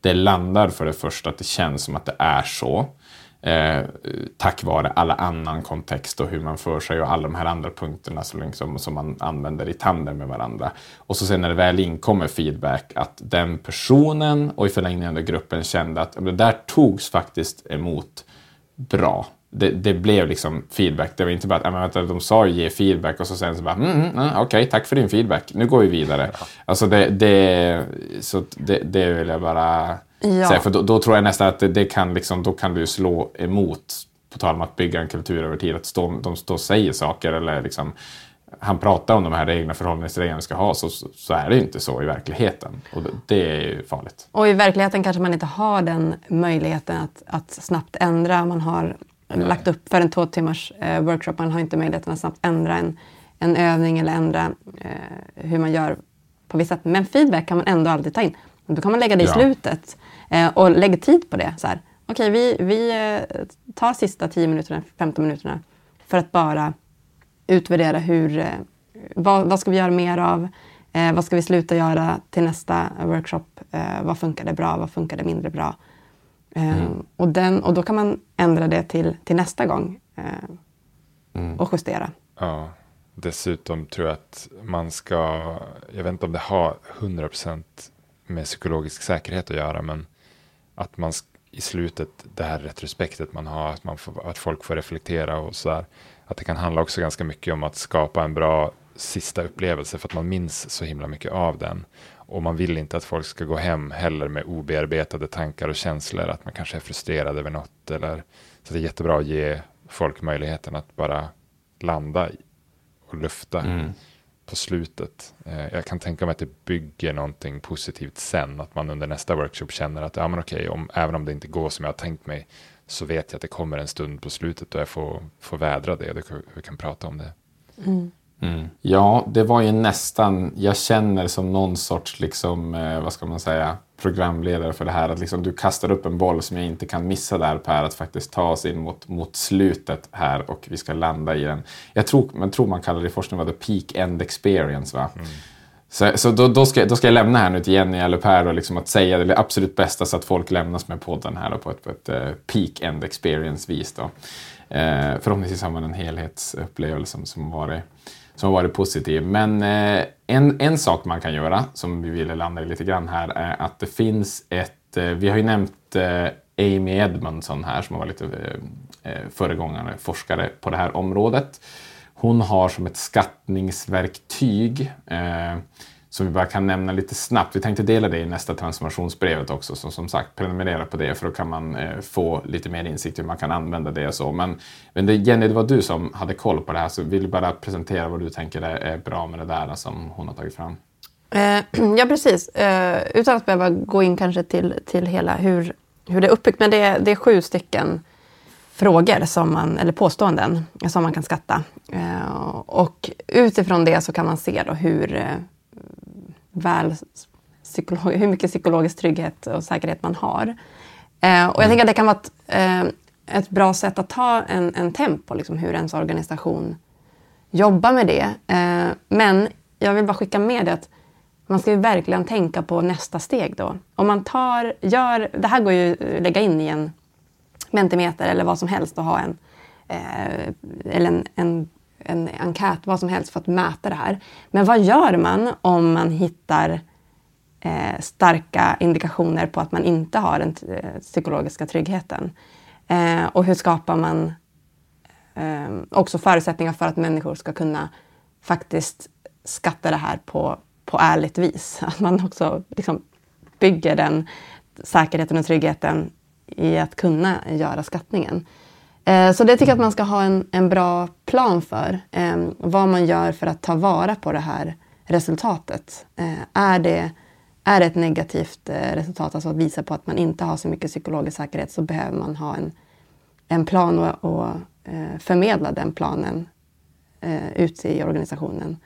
det landar för det första, att det känns som att det är så. Eh, tack vare alla annan kontext och hur man för sig och alla de här andra punkterna som, liksom, som man använder i tandem med varandra. Och så sen när det väl inkommer feedback att den personen och i förlängningen gruppen kände att det där togs faktiskt emot bra. Det, det, blev liksom feedback. Det var inte bara att äh, vänta, de sa ge feedback och så sen så bara mm, mm, mm okej, okay, tack för din feedback. Nu går vi vidare. Ja. Alltså det, det, så det, det vill jag bara Ja. Så, för då, då, tror jag nästan att det, det, kan, liksom, då kan du slå emot, på tal om att bygga en kultur över tid, att stå, de står och säger saker eller liksom, han pratar om de här reglerna, förhållningsreglerna vi ska ha, så, så är det inte så i verkligheten. Och det är ju farligt. Och i verkligheten kanske man inte har den möjligheten att, att snabbt ändra. Man har Nej. lagt upp för en två timmars eh, workshop, man har inte möjligheten att snabbt ändra en, en övning eller ändra eh, hur man gör på vissa sätt. Men feedback kan man ändå alltid ta in. Då kan man lägga det i ja. slutet och lägga tid på det. Så här, Okej, vi, vi eh, tar sista 10 minuterna, 15 minuterna för att bara utvärdera hur, eh, vad, vad ska vi göra mer av? Eh, vad ska vi sluta göra till nästa workshop? Eh, vad funkade bra? Vad funkade mindre bra? Eh, mm. och, den, och då kan man ändra det till, till nästa gång eh, mm. och justera. Ja. Dessutom tror jag att man ska, jag vet inte om det har 100% med psykologisk säkerhet att göra, men att man i slutet, det här retrospektet man har, att, man får, att folk får reflektera och så där, att det kan handla också ganska mycket om att skapa en bra sista upplevelse för att man minns så himla mycket av den. Och man vill inte att folk ska gå hem heller med obearbetade tankar och känslor, att man kanske är frustrerad över något. Eller, så det är jättebra att ge folk möjligheten att bara landa och lufta. Mm på slutet. Eh, jag kan tänka mig att det bygger någonting positivt sen, att man under nästa workshop känner att ja, men okej, om, även om det inte går som jag har tänkt mig så vet jag att det kommer en stund på slutet då jag får, får vädra det och vi kan prata om det. Mm. Mm. Ja, det var ju nästan, jag känner som någon sorts, liksom, eh, vad ska man säga, programledare för det här. Att liksom du kastar upp en boll som jag inte kan missa där Per, att faktiskt ta oss in mot, mot slutet här och vi ska landa i den. Jag tror man, tror man kallar det i forskningen för peak end experience. Va? Mm. Så, så då, då, ska, då ska jag lämna här nu till Jenny eller Per och liksom att säga det absolut bästa så att folk lämnas med podden här på ett, på ett uh, peak end experience-vis. Då. Uh, förhoppningsvis har man en helhetsupplevelse som, som varit som har varit positiv. Men eh, en, en sak man kan göra, som vi ville landa i lite grann här, är att det finns ett... Eh, vi har ju nämnt eh, Amy Edmondson här som har varit lite eh, eh, föregångare forskare på det här området. Hon har som ett skattningsverktyg eh, som vi bara kan nämna lite snabbt. Vi tänkte dela det i nästa transformationsbrevet också. Så som sagt, prenumerera på det för då kan man eh, få lite mer insikt i hur man kan använda det och så. Men, men det, Jenny, det var du som hade koll på det här så vill du bara presentera vad du tänker är bra med det där som hon har tagit fram. Eh, ja, precis. Eh, utan att behöva gå in kanske till, till hela hur, hur det är uppbyggt. Men det är, det är sju stycken frågor, som man, eller påståenden, som man kan skatta. Eh, och utifrån det så kan man se då hur eh, väl psykolog, hur mycket psykologisk trygghet och säkerhet man har. Eh, och jag tänker att det kan vara ett, eh, ett bra sätt att ta en, en på liksom hur ens organisation jobbar med det. Eh, men jag vill bara skicka med det att man ska ju verkligen tänka på nästa steg då. Om man tar, gör, det här går ju att lägga in i en Mentimeter eller vad som helst och ha en, eh, eller en, en, en enkät, vad som helst för att mäta det här. Men vad gör man om man hittar eh, starka indikationer på att man inte har den eh, psykologiska tryggheten? Eh, och hur skapar man eh, också förutsättningar för att människor ska kunna faktiskt skatta det här på, på ärligt vis? Att man också liksom bygger den säkerheten och tryggheten i att kunna göra skattningen. Eh, så det tycker jag att man ska ha en, en bra plan för. Eh, vad man gör för att ta vara på det här resultatet. Eh, är, det, är det ett negativt resultat, alltså att visa på att man inte har så mycket psykologisk säkerhet, så behöver man ha en, en plan och, och förmedla den planen ut i organisationen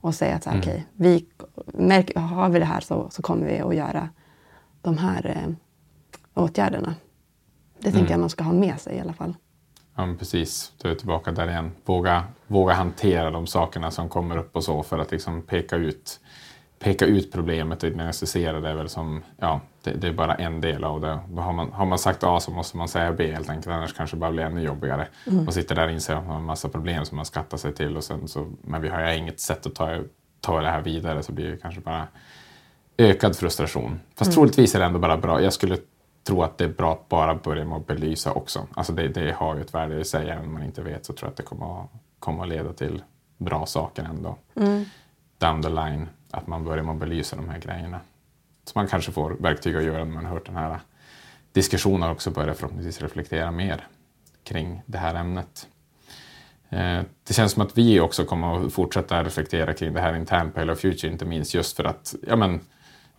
och säga att mm. okej, okay, har vi det här så, så kommer vi att göra de här åtgärderna. Det tänker mm. jag man ska ha med sig i alla fall. Ja, precis. Du är tillbaka där igen. Våga, våga hantera de sakerna som kommer upp och så för att liksom peka ut peka ut problemet och diagnostisera det är väl som, ja, det, det, är bara en del av det. Då har, man, har man sagt A så måste man säga B helt enkelt, annars kanske det bara blir ännu jobbigare. Mm. Och sitter där och inser att man har en massa problem som man skattar sig till och sen så, men vi har ju inget sätt att ta, ta det här vidare så blir det kanske bara ökad frustration. Fast mm. troligtvis är det ändå bara bra. Jag skulle tror att det är bra att bara börja med att belysa också. Alltså det, det har ju ett värde i sig, även om man inte vet så tror jag att det kommer att, kommer att leda till bra saker ändå. Mm. Down the line, att man börjar med att belysa de här grejerna. Så man kanske får verktyg att göra när man har hört den här diskussionen också börjar förhoppningsvis reflektera mer kring det här ämnet. Eh, det känns som att vi också kommer att fortsätta reflektera kring det här internt på Hello Future, inte minst just för att ja, men,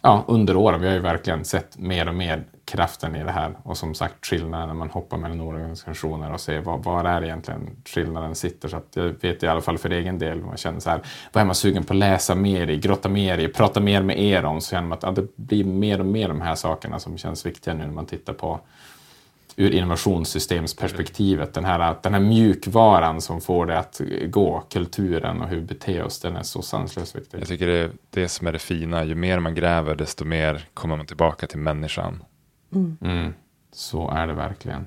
ja, under åren, vi har ju verkligen sett mer och mer kraften i det här. Och som sagt skillnaden när man hoppar mellan organisationer och ser var, var är egentligen skillnaden sitter. Så att jag vet i alla fall för egen del, man känner så här, vad är man sugen på att läsa mer i, grotta mer i, prata mer med er om, så känner man att ja, det blir mer och mer de här sakerna som känns viktiga nu när man tittar på ur innovationssystemsperspektivet. Den här, den här mjukvaran som får det att gå, kulturen och hur vi beter oss, den är så sanslöst viktig. Jag tycker det är det som är det fina, ju mer man gräver desto mer kommer man tillbaka till människan. Mm. Mm, så är det verkligen.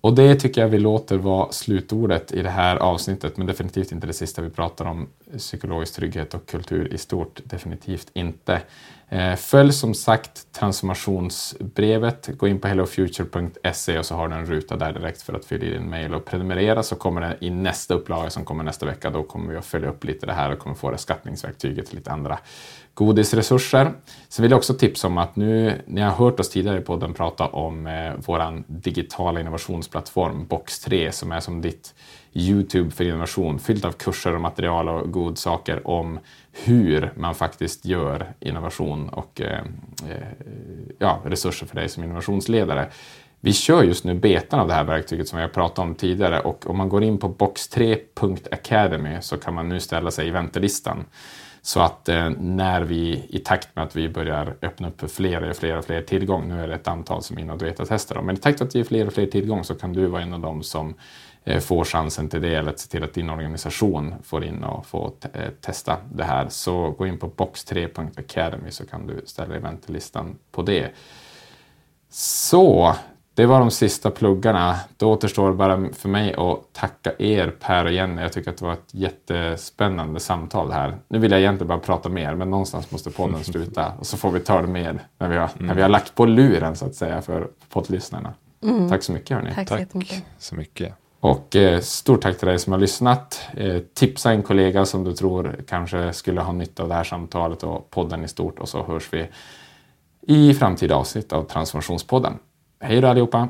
Och det tycker jag vi låter vara slutordet i det här avsnittet, men definitivt inte det sista vi pratar om psykologisk trygghet och kultur i stort. Definitivt inte. Eh, följ som sagt transformationsbrevet. Gå in på hellofuture.se och så har du en ruta där direkt för att fylla i din mail och prenumerera så kommer det i nästa upplaga som kommer nästa vecka. Då kommer vi att följa upp lite det här och kommer få det skattningsverktyget och lite andra godisresurser. Sen vill jag också tipsa om att nu, ni har hört oss tidigare i podden prata om eh, vår digitala innovationsplattform Box3 som är som ditt Youtube för innovation, fyllt av kurser och material och godsaker om hur man faktiskt gör innovation och eh, eh, ja, resurser för dig som innovationsledare. Vi kör just nu betan av det här verktyget som vi har pratat om tidigare och om man går in på box3.academy så kan man nu ställa sig i väntelistan. Så att eh, när vi i takt med att vi börjar öppna upp för fler och fler och fler tillgång, nu är det ett antal som är inne och beta-testar men i takt med att vi ger fler och fler tillgång så kan du vara en av dem som eh, får chansen till det eller att se till att din organisation får in och får eh, testa det här. Så gå in på box3.academy så kan du ställa dig i väntelistan på det. Så det var de sista pluggarna. Då återstår bara för mig att tacka er Per och Jenny. Jag tycker att det var ett jättespännande samtal här. Nu vill jag egentligen bara prata mer, men någonstans måste podden sluta. Och så får vi ta det med när vi har, mm. när vi har lagt på luren så att säga för poddlyssnarna. Mm. Tack så mycket hörni. Tack Tack så mycket. Och eh, stort tack till dig som har lyssnat. Eh, tipsa en kollega som du tror kanske skulle ha nytta av det här samtalet och podden i stort och så hörs vi i framtida avsnitt av Transformationspodden. Hej då allihopa!